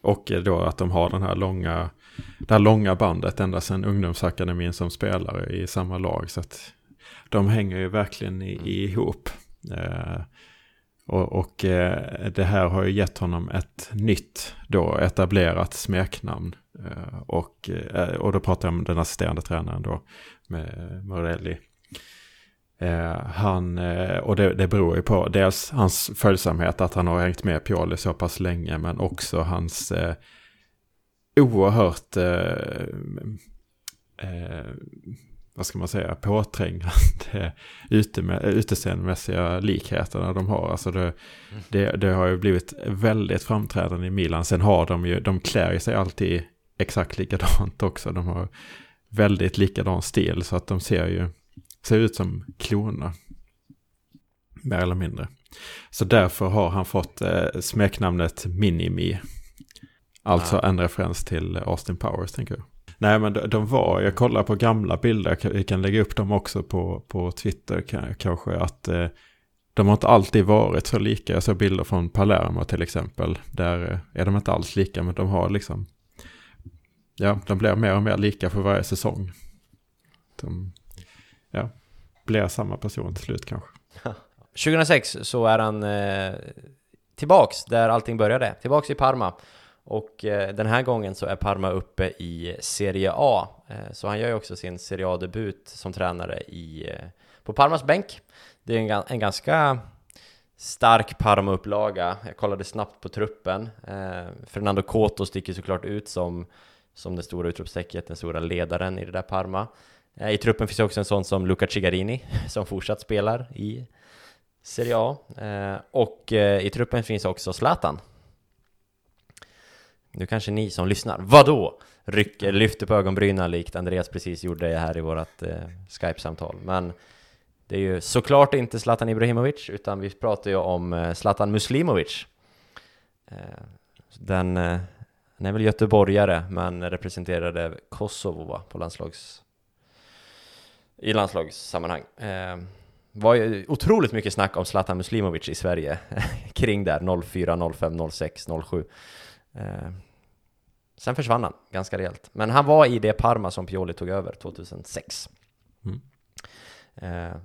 Och då att de har den här långa, det här långa bandet ända sedan ungdomsakademin som spelare i samma lag. Så att de hänger ju verkligen i, mm. ihop. Eh, och, och eh, det här har ju gett honom ett nytt då etablerat smeknamn. Eh, och, eh, och då pratar jag om den assisterande tränaren då med Morelli. Han, och det, det beror ju på dels hans följsamhet att han har hängt med Pioli så pass länge men också hans eh, oerhört eh, eh, vad ska man säga, påträngande uteseendemässiga likheterna de har. Alltså det, det, det, har ju blivit väldigt framträdande i Milan. Sen har de ju, de klär sig alltid exakt likadant också. De har väldigt likadan stil så att de ser ju, ser ut som kloner. Mer eller mindre. Så därför har han fått eh, smeknamnet Minimi. Alltså ah. en referens till Austin Powers tänker jag. Nej men de, var, jag kollar på gamla bilder, vi kan lägga upp dem också på, på Twitter kanske, att eh, de har inte alltid varit så lika. Jag såg bilder från Palermo till exempel, där eh, är de inte alls lika, men de har liksom, ja, de blir mer och mer lika för varje säsong. De, ja, blir samma person till slut kanske. 2006 så är han eh, tillbaks där allting började, tillbaks i Parma. Och eh, den här gången så är Parma uppe i Serie A, eh, så han gör ju också sin Serie A-debut som tränare i, eh, på Parmas bänk. Det är en, en ganska stark Parma-upplaga. Jag kollade snabbt på truppen. Eh, Fernando Coto sticker såklart ut som, som det stora utropstecknet, den stora ledaren i det där Parma. Eh, I truppen finns också en sån som Luca Cigarini som fortsatt spelar i Serie A. Eh, och i truppen finns också Zlatan nu kanske ni som lyssnar, vadå? Rycker, lyfter på ögonbrynen likt Andreas precis gjorde här i vårt eh, Skype-samtal. Men det är ju såklart inte Zlatan Ibrahimovic, utan vi pratar ju om eh, Zlatan Muslimovic. Eh, den, eh, han är väl göteborgare, men representerade Kosovo va, på landslags... I landslagssammanhang. Eh, var ju otroligt mycket snack om Zlatan Muslimovic i Sverige kring där 04, 05, 06, 07. Eh, sen försvann han ganska rejält. Men han var i det Parma som Pioli tog över 2006. Mm. Eh,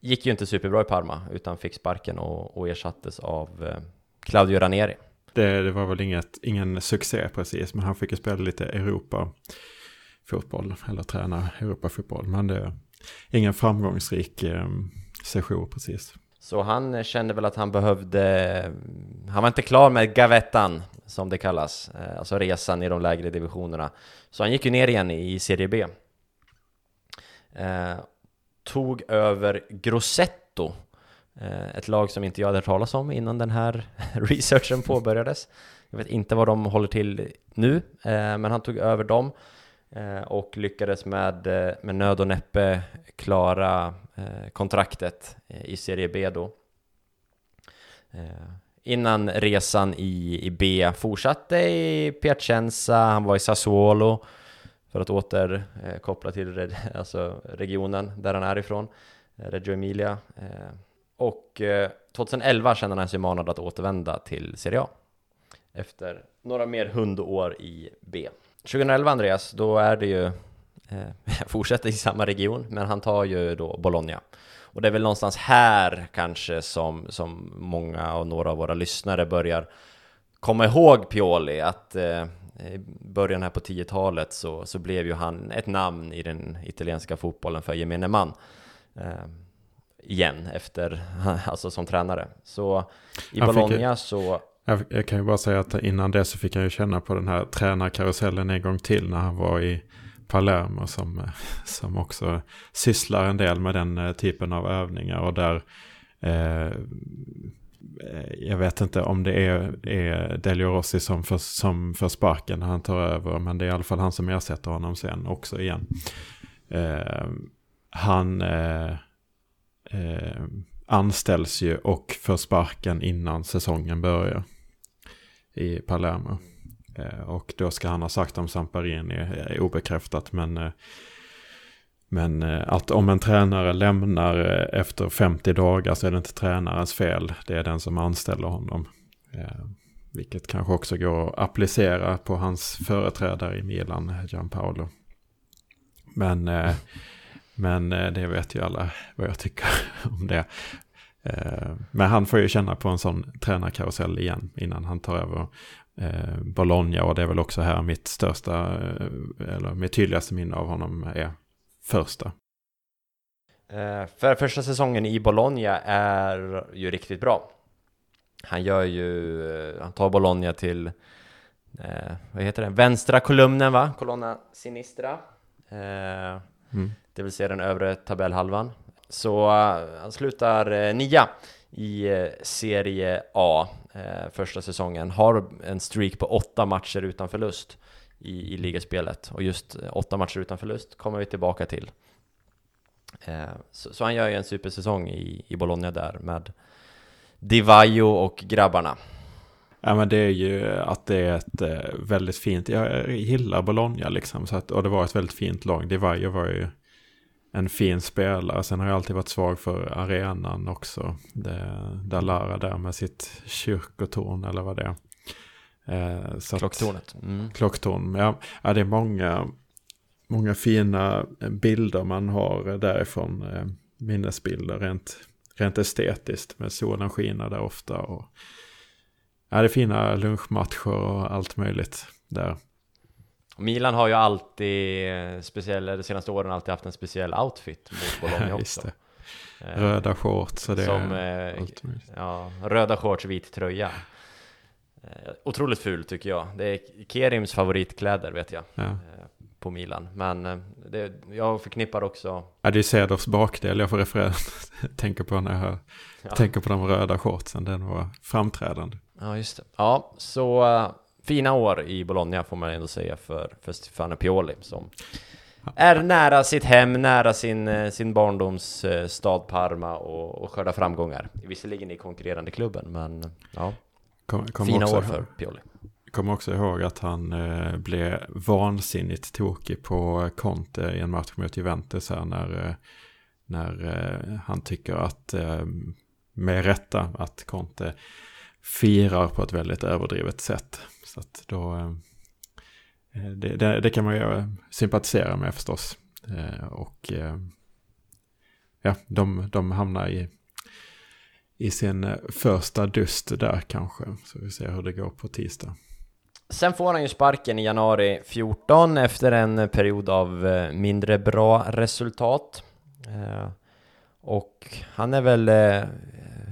gick ju inte superbra i Parma, utan fick sparken och, och ersattes av eh, Claudio Ranieri. Det, det, var väl inget, ingen succé precis, men han fick ju spela lite Europa-fotboll, eller träna Europa-fotboll. Men det är ingen framgångsrik eh, session precis. Så han kände väl att han behövde, han var inte klar med gavettan som det kallas, eh, alltså resan i de lägre divisionerna. Så han gick ju ner igen i Serie B. Eh, tog över Grossetto, eh, ett lag som inte jag hade hört talas om innan den här researchen påbörjades. Jag vet inte vad de håller till nu, eh, men han tog över dem eh, och lyckades med, eh, med nöd och näppe klara eh, kontraktet i Serie B då innan resan i, i B fortsatte i Piacenza, han var i Sassuolo för att återkoppla eh, till alltså regionen där han är ifrån, eh, Reggio Emilia. Eh, och eh, 2011 kände han sig manad att återvända till Serie A efter några mer hundår i B. 2011 Andreas, då är det ju, eh, fortsätter i samma region, men han tar ju då Bologna. Och det är väl någonstans här kanske som, som många och några av våra lyssnare börjar komma ihåg Pioli, att eh, i början här på 10-talet så, så blev ju han ett namn i den italienska fotbollen för gemene man. Eh, igen, efter, alltså som tränare. Så i Bologna så... Jag kan ju bara säga att innan det så fick han ju känna på den här tränarkarusellen en gång till när han var i Palermo som, eh, som också sysslar en del med den eh, typen av övningar. Och där, eh, jag vet inte om det är, är Delio Rossi som för, som för sparken när han tar över. Men det är i alla fall han som ersätter honom sen också igen. Eh, han eh, eh anställs ju och får sparken innan säsongen börjar i Palermo. Eh, och då ska han ha sagt om Samparini är obekräftat. Men, eh, men eh, att om en tränare lämnar efter 50 dagar så är det inte tränarens fel. Det är den som anställer honom. Vilket kanske också går att applicera på hans företrädare i Milan, Gianpaolo. Men, men det vet ju alla vad jag tycker om det. Men han får ju känna på en sån tränarkarusell igen innan han tar över eh, Bologna och det är väl också här mitt största, eh, eller mitt tydligaste minne av honom är första. Eh, för första säsongen i Bologna är ju riktigt bra. Han gör ju, han tar Bologna till, eh, vad heter det, vänstra kolumnen va? Colonna sinistra. Eh, Mm. det vill säga den övre tabellhalvan. Så han slutar eh, nia i eh, Serie A eh, första säsongen. Har en streak på åtta matcher utan förlust i, i ligaspelet. Och just eh, åtta matcher utan förlust kommer vi tillbaka till. Eh, så, så han gör ju en supersäsong i, i Bologna där med Di Vaio och grabbarna. Ja men det är ju att det är ett eh, väldigt fint, jag gillar Bologna liksom. Så att, och det var ett väldigt fint lag. Di Vaio var ju en fin spelare. Sen har jag alltid varit svag för arenan också. Det, Dalara där med sitt kyrkotorn eller vad det är. Eh, så Klocktornet. Mm. Klocktorn. Ja, ja, det är många, många fina bilder man har därifrån. Eh, minnesbilder rent, rent estetiskt. Med solen skiner där ofta. Och, ja, det är fina lunchmatcher och allt möjligt där. Milan har ju alltid, eh, speciell, de senaste åren alltid haft en speciell outfit mot Bologna också. Eh, Röda shorts och det Som är eh, ja, röda shorts, vit tröja. Eh, otroligt ful tycker jag. Det är Kerims favoritkläder vet jag. Ja. På Milan. Men det, jag förknippar också... Ja, det är Cedorfs bakdel jag får referera. tänker på när jag hör, Ja, tänker på de röda shortsen. Den var framträdande. ja just det. Ja, så fina år i Bologna får man ändå säga för, för Stefano Pioli som är nära sitt hem, nära sin, eh, sin barndoms eh, stad Parma och, och skördar framgångar. Visserligen i konkurrerande klubben, men ja, Kom, kom fina år för Pioli. kommer också ihåg att han eh, blev vansinnigt tokig på Conte i en match mot Juventus här när, eh, när eh, han tycker att, eh, med rätta, att Conte firar på ett väldigt överdrivet sätt. Så att då, eh, det, det, det kan man ju eh, sympatisera med förstås. Eh, och eh, ja, de, de hamnar i, i sin eh, första dust där kanske. Så vi ser hur det går på tisdag. Sen får han ju sparken i januari 14 efter en period av eh, mindre bra resultat. Och han är väl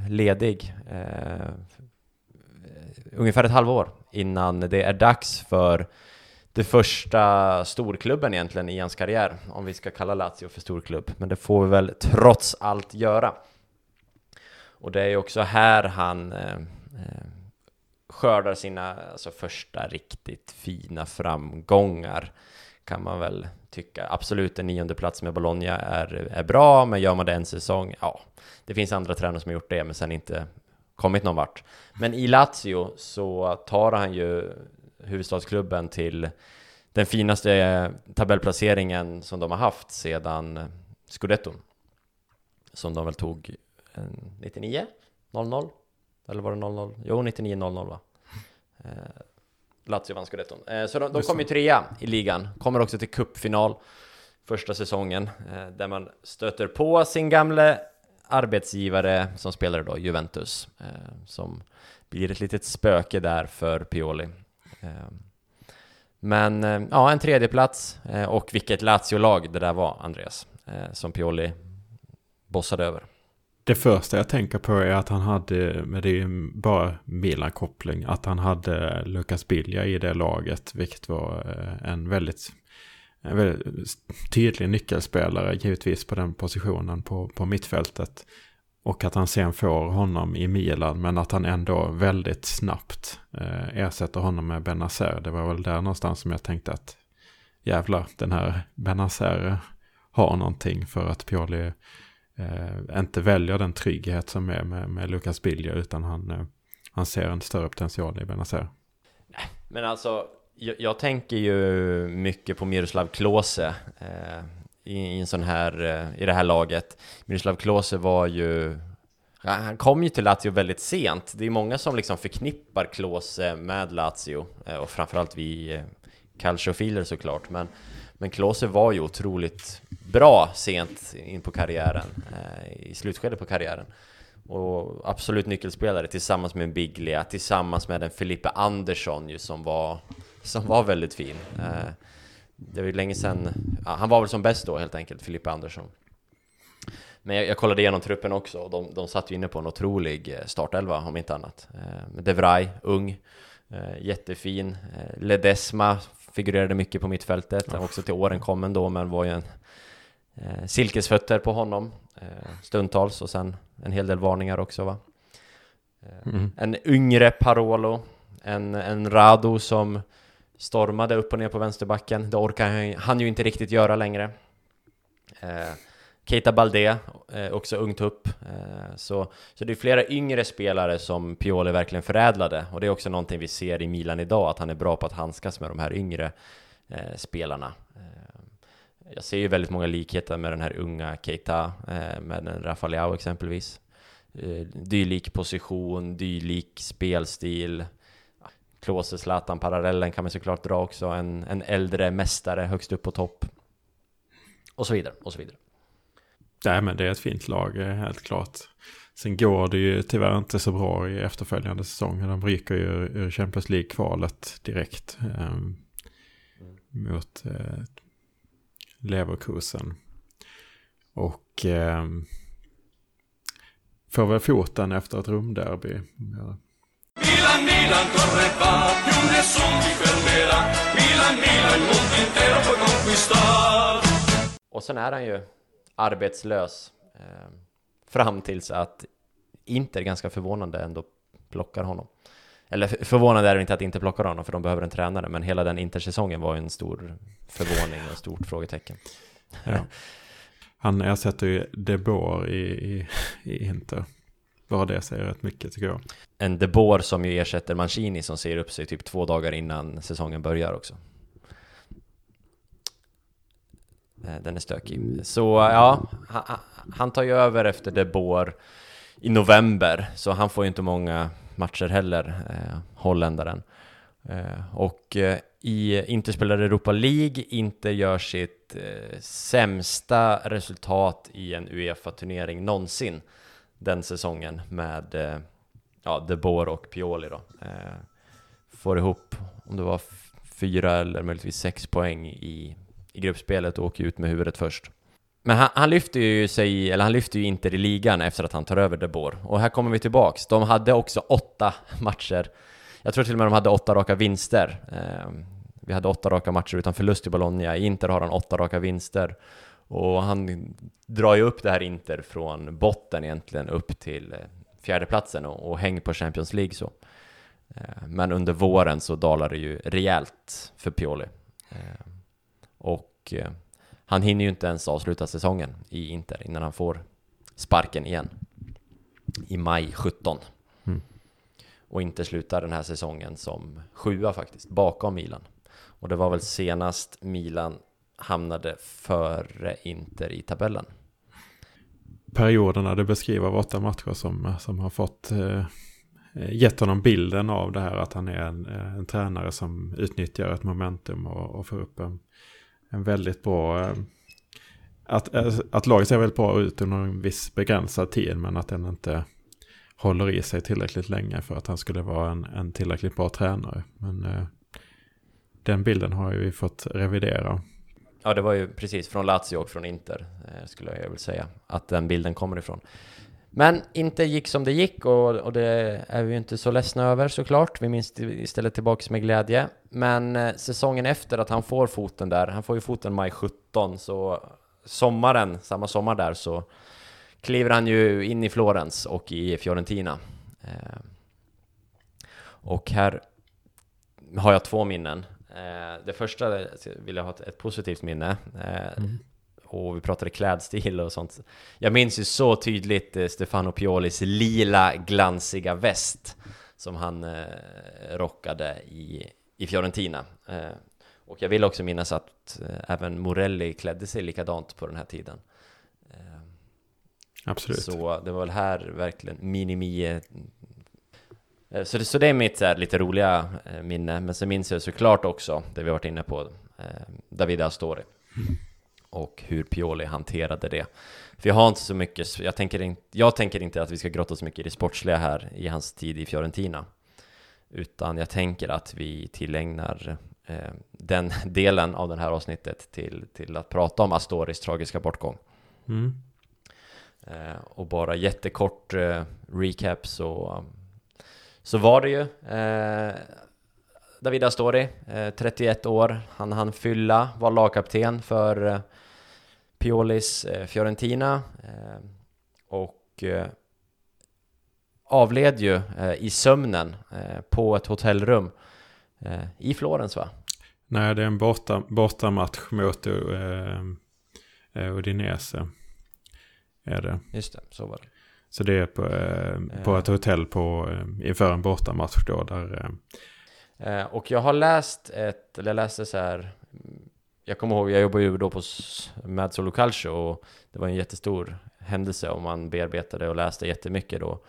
ledig ungefär ett halvår innan det är dags för det första storklubben egentligen i hans karriär, om vi ska kalla Lazio för storklubb. Men det får vi väl trots allt göra. Och det är ju också här han eh, eh, skördar sina alltså, första riktigt fina framgångar kan man väl tycka. Absolut en nionde plats med Bologna är, är bra, men gör man det en säsong, ja, det finns andra tränare som har gjort det, men sen inte kommit någon vart. Men i Lazio så tar han ju huvudstadsklubben till den finaste tabellplaceringen som de har haft sedan Scudetton. Som de väl tog eh, 99? 00? Eller var det 00? Jo, 99-00 va? Eh, Lazio vann Scudetton. Eh, så de, de kom ju trea i ligan, kommer också till cupfinal första säsongen, eh, där man stöter på sin gamle arbetsgivare som spelade då Juventus, eh, som blir ett litet spöke där för Pioli. Eh, men eh, ja, en tredje plats eh, och vilket Lazio-lag det där var, Andreas, eh, som Pioli bossade över. Det första jag tänker på är att han hade, men det är ju bara Milan-koppling, att han hade Lucas Bilja i det laget, vilket var eh, en väldigt, en väldigt tydlig nyckelspelare, givetvis på den positionen på, på mittfältet. Och att han sen får honom i Milan, men att han ändå väldigt snabbt eh, ersätter honom med Benazer. Det var väl där någonstans som jag tänkte att jävlar, den här Benazer har någonting för att Pioli eh, inte väljer den trygghet som är med, med Lukas Bilja utan han, eh, han ser en större potential i Benazer. Men alltså, jag, jag tänker ju mycket på Miroslav Klose eh, i, i en sån här, eh, i det här laget. Miroslav Klose var ju, han kom ju till Lazio väldigt sent. Det är många som liksom förknippar Klose med Lazio eh, och framförallt vi eh, calciofiler såklart. Men, men Klose var ju otroligt bra sent in på karriären, eh, i slutskedet på karriären. Och absolut nyckelspelare tillsammans med Biglia, tillsammans med en Filippe Andersson ju som var, som var väldigt fin. Eh, det var ju länge sedan, ja, han var väl som bäst då helt enkelt, Felipe Andersson. Men jag, jag kollade igenom truppen också och de, de satt ju inne på en otrolig eh, startelva om inte annat. Eh, med De Vrij, ung, jättefin. Ledesma figurerade mycket på mittfältet, också till åren kommen då, men var ju en silkesfötter på honom stundtals och sen en hel del varningar också va. Mm. En yngre Parolo, en, en Rado som stormade upp och ner på vänsterbacken. Det orkar han, han ju inte riktigt göra längre. Eh, Keita Balde, eh, också ung tupp. Eh, så, så det är flera yngre spelare som Pioli verkligen förädlade och det är också någonting vi ser i Milan idag, att han är bra på att handskas med de här yngre eh, spelarna. Eh, jag ser ju väldigt många likheter med den här unga Keita, eh, med den Rafaleao exempelvis. Eh, dylik position, dylik spelstil. Klose Zlatan-parallellen kan man såklart dra också, en, en äldre mästare högst upp på topp. Och så vidare, och så vidare. Nej, men det är ett fint lag, eh, helt klart. Sen går det ju tyvärr inte så bra i efterföljande säsonger. De ryker ju ur Champions League-kvalet direkt eh, mot eh, Leverkusen. Och eh, får väl foten efter ett rumderby. Milan, Milan, corre va, più nessun ti fermerà. Milan, Milan, il mondo intero puoi conquistar. Och sen är han ju arbetslös eh, fram tills att Inter ganska förvånande ändå plockar honom. Eller för- förvånande är det inte att inte plockar honom för de behöver en tränare, men hela den Intersäsongen var ju en stor förvåning och ett stort frågetecken. Ja. Han ersätter ju De Boer i, i, i Inter. Bara det säger rätt mycket tycker jag. En De Boer som ju ersätter Mancini som säger upp sig typ två dagar innan säsongen börjar också. Eh, den är stökig. Så ja, han, han tar ju över efter De Boer i november, så han får ju inte många matcher heller, eh, holländaren. Eh, och eh, i inte spelar Europa League, inte gör sitt eh, sämsta resultat i en Uefa-turnering någonsin den säsongen med eh, ja, De Boer och Pioli då. Eh, får ihop, om det var fyra eller möjligtvis sex poäng i, i gruppspelet och åker ut med huvudet först. Men han, han lyfter ju sig, eller han lyfter ju inte i ligan efter att han tar över De Boer. Och här kommer vi tillbaks. De hade också åtta matcher. Jag tror till och med de hade åtta raka vinster. Eh, vi hade åtta raka matcher utan förlust i Bologna. I Inter har han åtta raka vinster. Och han drar ju upp det här Inter från botten egentligen upp till eh, fjärdeplatsen och, och häng på Champions League så. Eh, Men under våren så dalar det ju rejält för Pioli. Eh, Och han hinner ju inte ens avsluta säsongen i Inter innan han får sparken igen. I maj 17. Mm. Och inte slutar den här säsongen som sjua faktiskt, bakom Milan. Och det var väl senast Milan hamnade före Inter i tabellen. Perioderna du beskriver av åtta matcher som, eh, som har fått eh, eh, gett honom bilden av det här att han är en, eh, en tränare som utnyttjar ett momentum och, och får upp en, en väldigt bra... Eh, att, att laget ser väldigt bra ut under en viss begränsad tid men att den inte håller i sig tillräckligt länge för att han skulle vara en, en tillräckligt bra tränare. Men eh, den bilden har ju vi fått revidera. Ja, det var ju precis från Lazio och från Inter, eh, skulle jag väl säga, att den bilden kommer ifrån. Men inte gick som det gick och, och det är vi ju inte så ledsna över såklart. Vi minns istället tillbaks med glädje. Men eh, säsongen efter att han får foten där, han får ju foten maj 17, så sommaren, samma sommar där, så kliver han ju in i Florens och i Fiorentina. Eh, och här har jag två minnen. Eh, det första vill jag ha ett, ett positivt minne. Eh, Och vi pratade klädstil och sånt. Jag minns ju så tydligt eh, Stefano Piolis lila glansiga väst som han rockade i, i Fiorentina. Och jag vill också minnas att även Morelli klädde sig likadant på den här tiden. Absolut. så det var väl här verkligen minimi... eh, Så det, så det är mitt så här, lite roliga eh, minne, men så minns jag såklart också det vi varit inne på, eh, David Astori. Och hur Pioli hanterade det. För jag har inte så mycket, jag tänker, in, jag tänker inte att vi ska grotta så mycket i det sportsliga här i hans tid i Fiorentina. Utan jag tänker att vi tillägnar eh, den delen av det här avsnittet till, till att prata om Astoris tragiska bortgång. Mm. Eh, och bara jättekort eh, recap så, så var det ju eh, David Astori, eh, 31 år, han hann fylla, var lagkapten för eh, Piolis eh, Fiorentina eh, och eh, avled ju i sömnen på ett hotellrum i Florens va? Nej, det är en borta, bortamatch mot eh, Udinese. Är det. Just det, så var det. Så det är på, eh, på ett hotell på, eh, inför en bortamatch då. Där, eh, Eh, och jag har läst ett, eller jag läste så här Jag kommer ihåg, jag jobbar ju då på med Solo Calcio och det var en jättestor händelse och man bearbetade och läste jättemycket då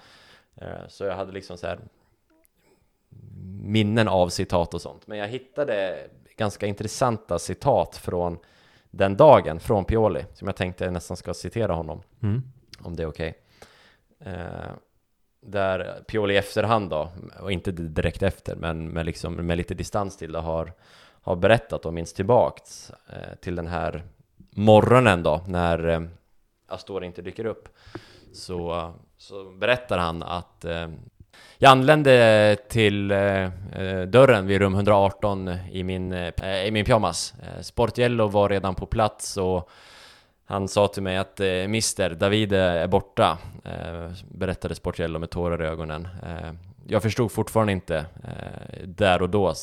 eh, Så jag hade liksom så här minnen av citat och sånt Men jag hittade ganska intressanta citat från den dagen, från Pioli Som jag tänkte jag nästan ska citera honom mm. om det är okej. Eh, Eh, där Pioli i efterhand då, och inte direkt efter, men med, liksom, med lite distans till det, har, har berättat och minns tillbaks eh, till den här morgonen då, när eh, Astor inte dyker upp. Så, så berättar han att eh, jag anlände till eh, eh, dörren vid rum 118 i min, eh, i min pyjamas. Eh, Sportiello var redan på plats och han sa till mig att eh, Mister, Davide är borta, eh, berättade Sportiello med tårar i ögonen. Eh, jag förstod fortfarande inte eh, där och då.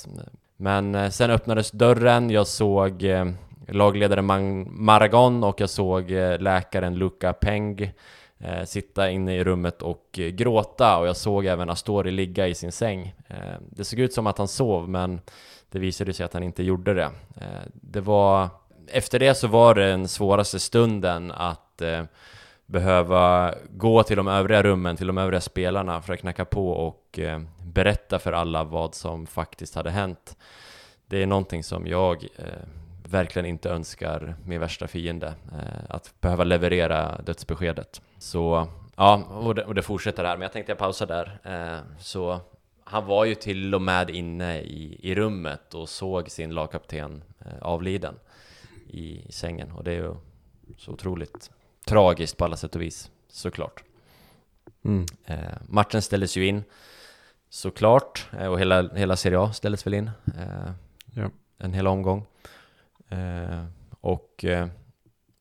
Men eh, sen öppnades dörren, jag såg eh, lagledaren Mang Maragon och jag såg eh, läkaren Luca Peng eh, sitta inne i rummet och eh, gråta och jag såg även Astori ligga i sin säng. Eh, det såg ut som att han sov men det visade sig att han inte gjorde det. Eh, det var efter det så var det den svåraste stunden att eh, behöva gå till de övriga rummen, till de övriga spelarna för att knacka på och eh, berätta för alla vad som faktiskt hade hänt. Det är någonting som jag eh, verkligen inte önskar min värsta fiende, eh, att behöva leverera dödsbeskedet. Så ja, och det, och det fortsätter här, men jag tänkte jag pausar där. Eh, så han var ju till och med inne i, i rummet och såg sin lagkapten eh, avliden i, sängen och det är ju så otroligt tragiskt på alla sätt och vis, såklart. Mm. Eh, matchen ställdes ju in, såklart, eh, och hela, hela Serie A ställdes väl in. Eh, Ja. En hel omgång. Eh, och eh,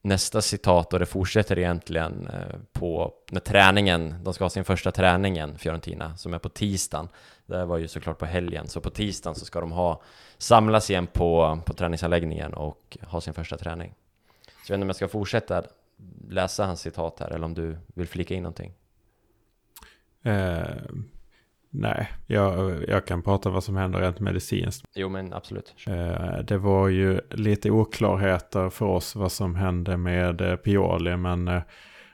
nästa citat, och det fortsätter egentligen på när träningen, de ska ha sin första träningen, Fiorentina, som är på tisdagen. Det var ju såklart på helgen, så på tisdagen så ska de ha samlas igen på, på träningsanläggningen och ha sin första träning. Så jag vet inte om jag ska fortsätta läsa hans citat här, eller om du vill flika in någonting. Eh, nej, jag, jag kan prata vad som händer rent medicinskt. Jo, men absolut. Eh, det var ju lite oklarheter för oss vad som hände med eh, Pioli, men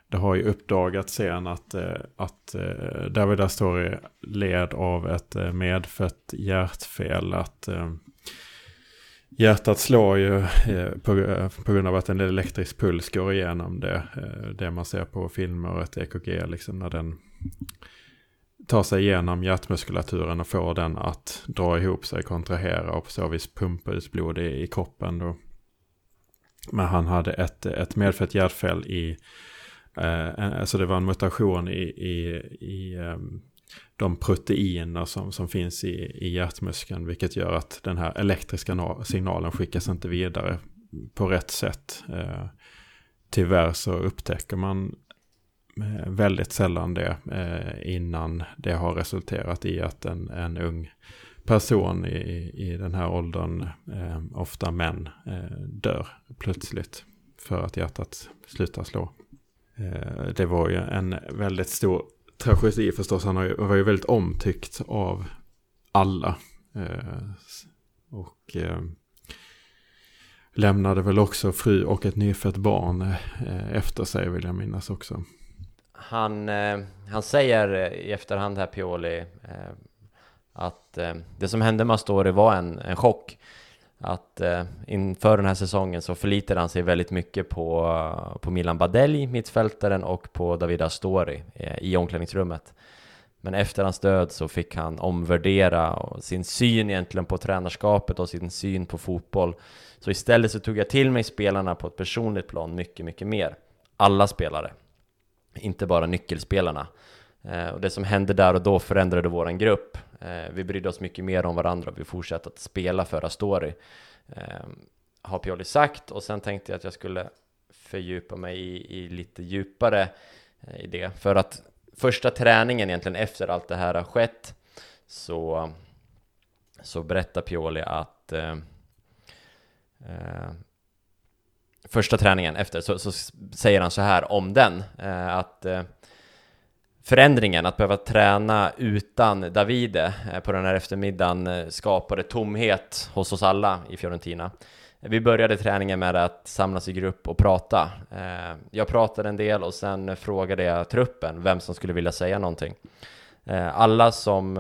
det har ju uppdagats sen att, eh, att eh, David Astori led av ett eh, medfött hjärtfel. Att hjärtat slår ju på, på grund av att en elektrisk puls går igenom det. Det man ser på filmer och ett EKG, liksom när den tar sig igenom hjärtmuskulaturen och får den att dra ihop sig, kontrahera och på så vis pumpa ut blod i, i kroppen. Då. Men han hade ett, ett medfött hjärtfel i, Eh, eh, alltså det var en mutation i, i, i ehm, de proteiner som, som finns i, i hjärtmuskeln, vilket gör att den här elektriska signalen skickas inte vidare på rätt sätt. Eh, tyvärr så upptäcker man eh, väldigt sällan det eh, innan det har resulterat i att en, en ung person i, i den här åldern, eh, ofta män, eh, dör plötsligt för att hjärtat slutar slå. Eh, det var ju en väldigt stor tragedi förstås. Han var ju väldigt omtyckt av alla. Eh, och eh, lämnade väl också fru och ett nyfött barn efter sig vill jag minnas också. Han, han säger i efterhand här Pioli att det som hände med Astori var en, en chock. Att eh, inför den här säsongen så förlitade han sig väldigt mycket på, på Milan Badelj, mittfältaren, och på David Astori eh, i omklädningsrummet. Men efter hans död så fick han omvärdera sin syn egentligen på tränarskapet och sin syn på fotboll. Så istället så tog jag till mig spelarna på ett personligt plan mycket, mycket mer. Alla spelare inte bara nyckelspelarna. Eh, och det som hände där och då förändrade våran grupp. Eh, vi brydde oss mycket mer om varandra och vi fortsatte att spela för Astori. Ehm, har Pioli sagt och sen tänkte jag att jag skulle fördjupa mig i, i lite djupare eh, i det. För att första träningen egentligen efter allt det här har skett så, så berättar Pioli att eh, eh, första träningen efter så, så, säger han så här om den eh, att eh, förändringen att behöva träna utan Davide eh, på den här eftermiddagen eh, skapade tomhet hos oss alla i Fiorentina. Vi började träningen med att samlas i grupp och prata. Eh, jag pratade en del och sen frågade jag truppen vem som skulle vilja säga någonting. Alla som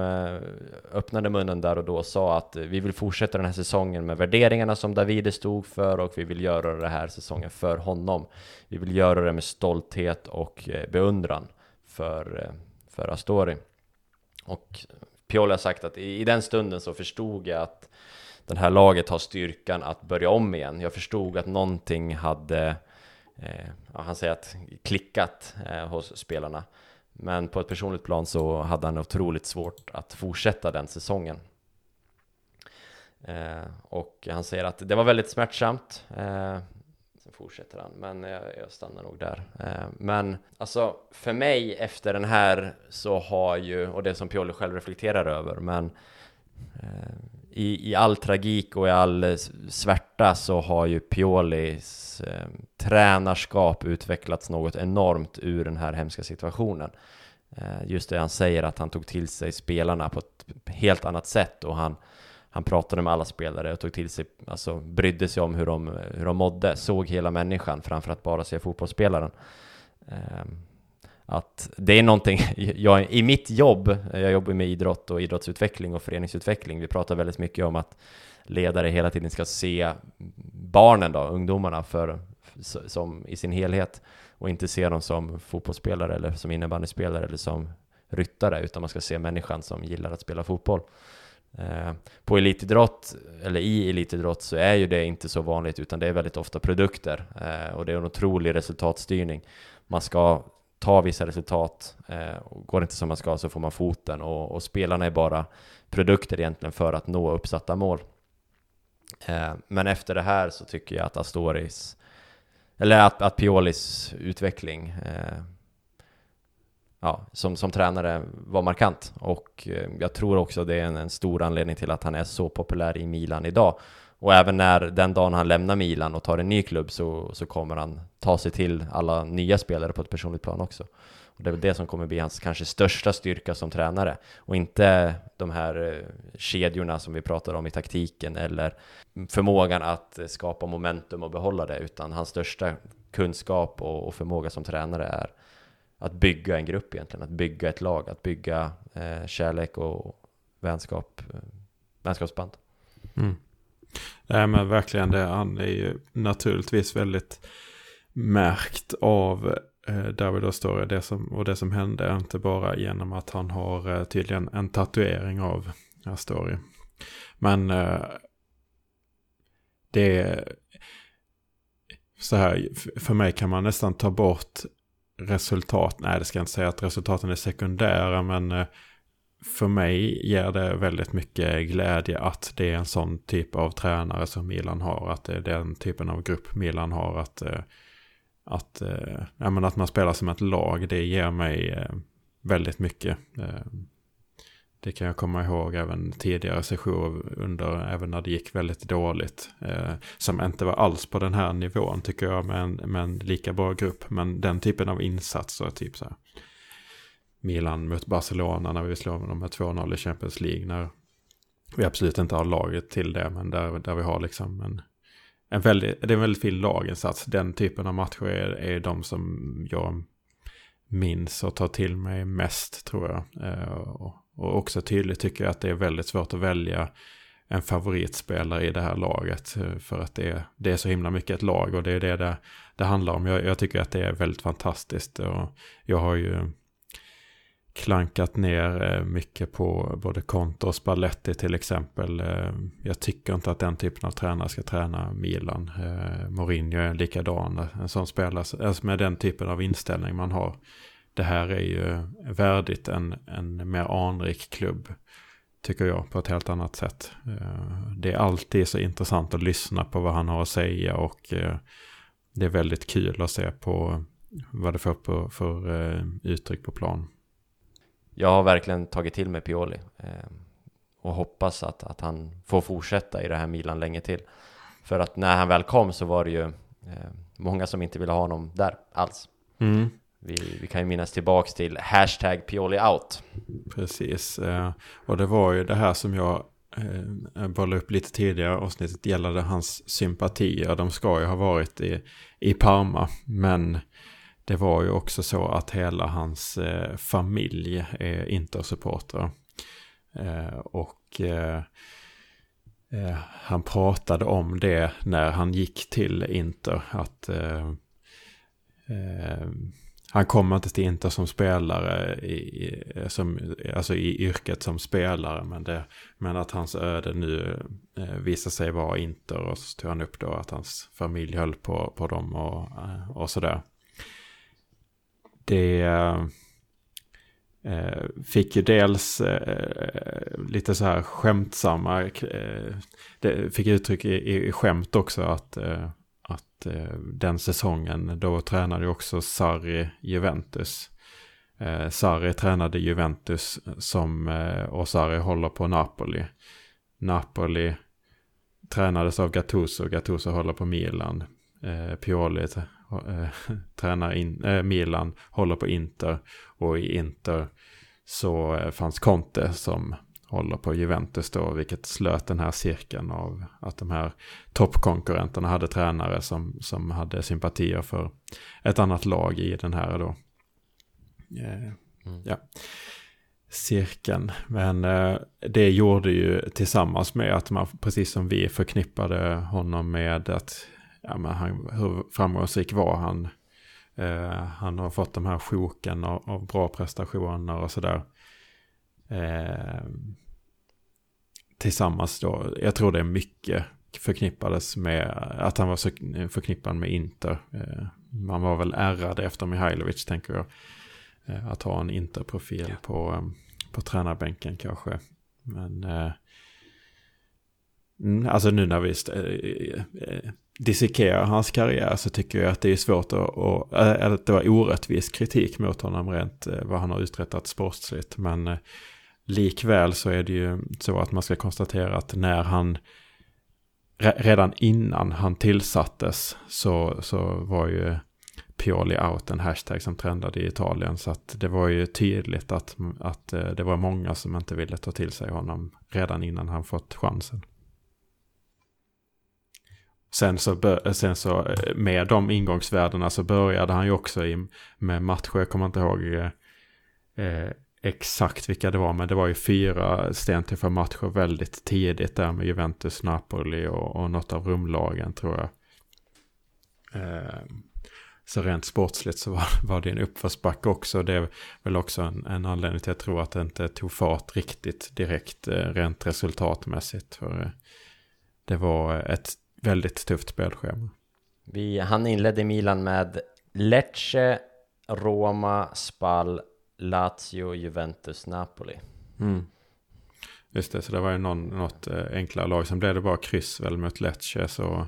öppnade munnen där och då sa att vi vill fortsätta den här säsongen med värderingarna som Davide stod för och vi vill göra den här säsongen för honom. Vi vill göra det med stolthet och beundran för, eh, för Astori. Och Pioli har sagt att i den stunden så förstod jag att det här laget har styrkan att börja om igen. Jag förstod att någonting hade, eh, han säger att klickat eh, hos spelarna. Men på ett personligt plan så hade han otroligt svårt att fortsätta den säsongen. Eh, och han säger att det var väldigt smärtsamt. Eh, fortsätter han, men jag, jag stannar nog där. Eh, men alltså, för mig efter den här så har ju, och det som Pioli själv reflekterar över, men eh, i, i all tragik och i all svärta så har ju Piolis eh, tränarskap utvecklats något enormt ur den här hemska situationen. Eh, just det han säger att han tog till sig spelarna på ett helt annat sätt och han, han pratade med alla spelare och tog till sig, alltså brydde sig om hur de, hur de mådde, såg hela människan framför att bara se fotbollsspelaren. Ehm, att det är någonting, jag, i mitt jobb, jag jobbar med idrott och idrottsutveckling och föreningsutveckling, vi pratar väldigt mycket om att ledare hela tiden ska se barnen då, ungdomarna för, som i sin helhet och inte se dem som fotbollsspelare eller som innebandyspelare eller som ryttare, utan man ska se människan som gillar att spela fotboll. Eh, på elitidrott, eller i elitidrott, så är ju det inte så vanligt, utan det är väldigt ofta produkter eh, och det är en otrolig resultatstyrning. Man ska ta vissa resultat. Eh, och går det inte som man ska så får man foten och, och, spelarna är bara produkter egentligen för att nå uppsatta mål. Men efter det här så tycker jag att Astoris, eller att, att Piolis utveckling ja, som, som tränare var markant. Och eh, jag tror också det är en, en stor anledning till att han är så populär i Milan idag. Och även när den dagen han lämnar Milan och tar en ny klubb så, så kommer han ta sig till alla nya spelare på ett personligt plan också. Och det är väl det som kommer bli hans kanske största styrka som tränare. Och inte de här eh, kedjorna som vi pratar om i taktiken eller förmågan att skapa momentum och behålla det utan hans största kunskap och, och förmåga som tränare är att bygga en grupp egentligen, att bygga ett lag, att bygga eh, kärlek och vänskap, eh, vänskapsband. Mm. Nej men verkligen det. Han är ju naturligtvis väldigt märkt av eh, David Ostoria det som, och det som hände. Inte bara genom att han har eh, tydligen en tatuering av Astori. Men eh, det är så här, för mig kan man nästan ta bort resultat. Nej, det ska jag inte säga att resultaten är sekundära, men eh, för mig ger det väldigt mycket glädje att det är en sån typ av tränare som Milan har. Att det är den typen av grupp Milan har. Att, eh, att, eh, ja, men att man spelar som ett lag, det ger mig väldigt mycket. Det kan jag komma ihåg även tidigare sessioner under, även när det gick väldigt dåligt. Eh, som inte var alls på den här nivån tycker jag, men, men lika bra grupp. Men den typen av insatser, typ så här Milan mot Barcelona när vi slår dem med 2-0 i Champions League. När vi absolut inte har laget till det, men där, där vi har liksom en, en väldigt, det är en väldigt fin laginsats. Den typen av matcher är, är de som jag minns och tar till mig mest tror jag. Eh, och, och också tydligt tycker jag att det är väldigt svårt att välja en favoritspelare i det här laget. Eh, för att det är, det är så himla mycket ett lag och det är det det, det handlar om. Jag, jag tycker att det är väldigt fantastiskt. Och jag har ju klankat ner eh, mycket på både Conte och Spalletti till exempel. Eh, jag tycker inte att den typen av tränare ska träna Milan. Mourinho är likadan, en sån spelare, alltså med den typen av inställning man har. Det här är ju värdigt en, en mer anrik klubb, tycker jag, på ett helt annat sätt. Det är alltid så intressant att lyssna på vad han har att säga och det är väldigt kul att se på vad det får på, för uh, uttryck på plan. Jag har verkligen tagit till mig Pioli eh, och hoppas att, att han får fortsätta i det här Milan länge till. För att när han väl kom så var det ju eh, många som inte ville ha honom där alls. Mm. Vi, vi kan ju minnas tillbaks till hashtag PioliOut. Precis, eh, och det var ju det här som jag eh, bollade upp lite tidigare avsnittet gällande hans sympatier. De ska ju ha varit i, i Parma, men det var ju också så att hela hans eh, familj är Intersupportrar. Eh, och han pratade om det när han gick till Inter. Att han kommer inte till Inter som spelare, i, som, alltså i yrket som spelare. Men, det, men att hans öde nu eh, visar sig vara Inter. Och så tog han upp då att hans familj höll på, på dem och, eh, och sådär det eh, fick ju dels eh, lite så här skämtsamma, eh, det fick uttryck i, i skämt också att, att eh, Eh, den säsongen då tränade ju också Sarri Juventus. Eh, Sarri tränade Juventus eh, som, eh, och Sarri håller på Napoli. Napoli tränades av Gattuso, Gattuso håller på Milan. Pioli eh, tränar in, eh, Milan, håller på Inter och i Inter så fanns Conte som håller på Juventus då, vilket slöt den här cirkeln av att de här toppkonkurrenterna hade tränare som, som hade sympatier för ett annat lag i den här då. Eh, mm. Ja cirkeln. Men eh, det gjorde ju tillsammans med att man, precis som vi förknippade honom med att ja, men han, hur framgångsrik var han? Eh, han har fått de här sjoken av, av bra prestationer och sådär. Eh, tillsammans då, jag tror det är mycket förknippades med att han var så förknippad med Inter. Eh, man var väl ärrad efter Mihailovic tänker jag. Eh, att ha en Inter-profil ja. på, eh, på tränarbänken kanske. Men eh, mm, alltså nu när vi dissekerar hans karriär så tycker jag att det är svårt att, äh, att det var orättvis kritik mot honom rent vad han har uträttat sportsligt. Men likväl så är det ju så att man ska konstatera att när han redan innan han tillsattes så, så var ju Pioli out en hashtag som trendade i Italien. Så att det var ju tydligt att, att eh, det var många som inte ville ta till sig honom redan innan han fått chansen. Sen så, sen så eh, med de ingångsvärdena så började han ju också i, med matcher, jag kommer inte ihåg eh, eh exakt vilka det var, men det var ju fyra stentuffa matcher väldigt tidigt där med Juventus, Napoli och, och något av rumlagen tror jag. Eh, så rent sportsligt så var, var det en uppförsbacke också. Det är väl också en, en anledning till att jag tror att det inte tog fart riktigt direkt eh, rent resultatmässigt. För eh, det var ett väldigt tufft spelschema. Vi, han inledde Milan med Lecce, Roma, Spal, Lazio, Juventus, Napoli. Mm. Just det, så det var ju någon, något eh, enklare lag. Sen blev det bara kryss väl mot Lecce. Så,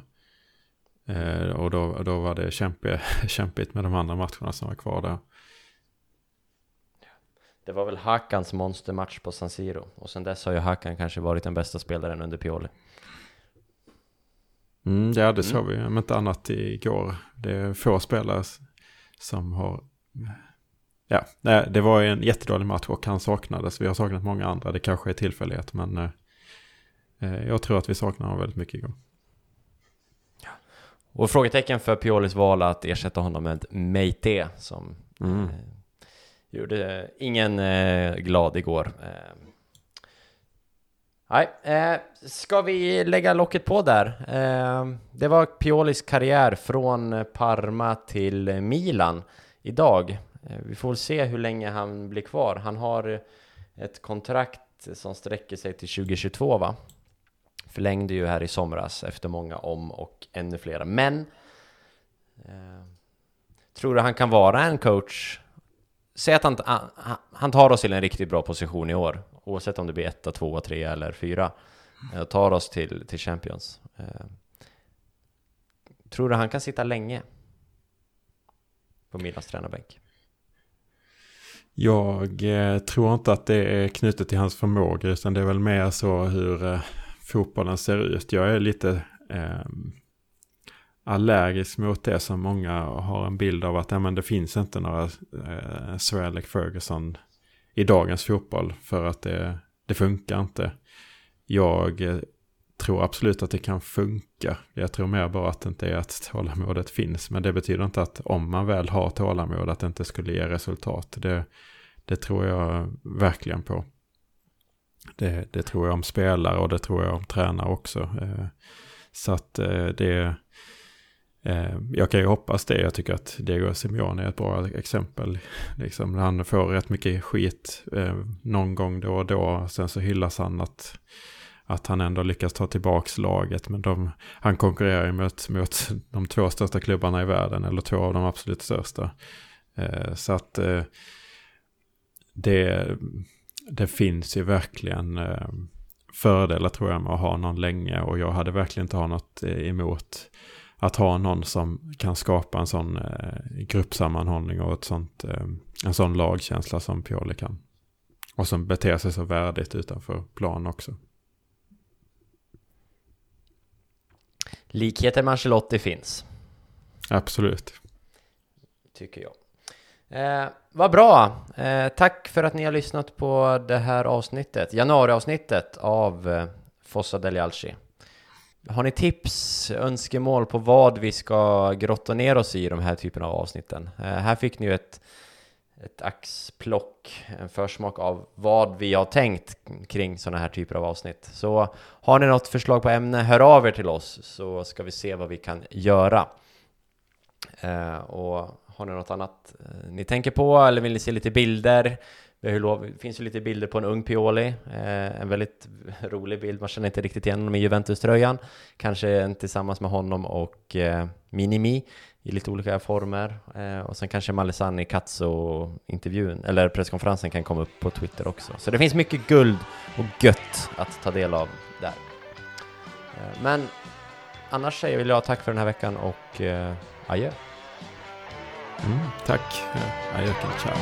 eh, och då, då var det kämpe, kämpigt med de andra matcherna som var kvar där. Det var väl Hakans monstermatch på San Siro. Och sen dess har ju Hakan kanske varit den bästa spelaren under Pioli. Mm, ja, det såg mm. vi om inte annat igår. Det är få spelare som har... Ja, det var en jättedålig match och han saknades. Vi har saknat många andra. Det kanske är tillfällighet, men eh, jag tror att vi saknar honom väldigt mycket igår. Och frågetecken för Piolis val att ersätta honom med Meite som mm. eh, gjorde ingen eh, glad igår. Eh, Nej, eh, ska vi lägga locket på där? Eh, det var Piolis karriär från Parma till Milan idag. Eh, vi får se hur länge han blir kvar. Han har eh, ett kontrakt som sträcker sig till 2022 va? Förlängde ju här i somras efter många om och ännu flera. Men eh, tror du han kan vara en coach? Säg att han, han, han tar oss till en riktigt bra position i år oavsett om det blir etta, tvåa, trea eller fyra, eh, tar oss till, till Champions. Eh, tror du han kan sitta länge? på Milans tränarbänk? Jag eh, tror inte att det är knutet till hans förmåga utan det är väl mer så hur eh, fotbollen ser ut. Jag är lite eh, allergisk mot det som många har en bild av att ja, men det finns inte några eh, Sir Alec Ferguson i dagens fotboll för att det, det funkar inte. Jag eh, tror absolut att det kan funka. Jag tror mer bara att det inte är att tålamodet finns. Men det betyder inte att om man väl har tålamod att det inte skulle ge resultat. Det, det tror jag verkligen på. Det, det, tror jag om spelare och det tror jag om tränare också. Eh, så att eh, det... Eh, jag kan ju hoppas det. Jag tycker att Diego Simeone är ett bra exempel. Liksom, han får rätt mycket skit någon gång då och då. Sen så hyllas han att att han ändå lyckas ta tillbaks laget. Men de, han konkurrerar ju mot, mot de två största klubbarna i världen, eller två av de absolut största. Eh, så att eh, det, det finns ju verkligen eh, fördelar tror jag med att ha någon länge. Och jag hade verkligen inte ha något eh, emot att ha någon som kan skapa en sån eh, gruppsammanhållning och ett sånt, eh, en sån lagkänsla som Pioli kan. Och som beter sig så värdigt utanför plan också. Likheter med Ancelotti finns. Absolut. Tycker jag. Eh, vad bra! Eh, tack för att ni har lyssnat på det här avsnittet, januariavsnittet av eh, Fossa del Alci. Har ni tips, önskemål på vad vi ska grotta ner oss i de här typerna av avsnitten? Eh, här fick ni ju ett ett axplock, en försmak av vad vi har tänkt kring sådana här typer av avsnitt. Så har ni något förslag på ämne, hör av er till oss så ska vi se vad vi kan göra. Eh, och har ni något annat eh, ni tänker på eller vill ni se lite bilder? Det finns ju lite bilder på en ung Pioli, eh, en väldigt rolig bild, man känner inte riktigt igen honom i Juventus-tröjan. Kanske en tillsammans med honom och eh, Minimi i lite olika former. Eh, och sen kanske Malesani Katso-intervjun, eller presskonferensen kan komma upp på Twitter också. Så det finns mycket guld och gött att ta del av där. Eh, men annars säger jag tack för den här veckan och eh, adjö. Mm, tack. Adjöken, ciao.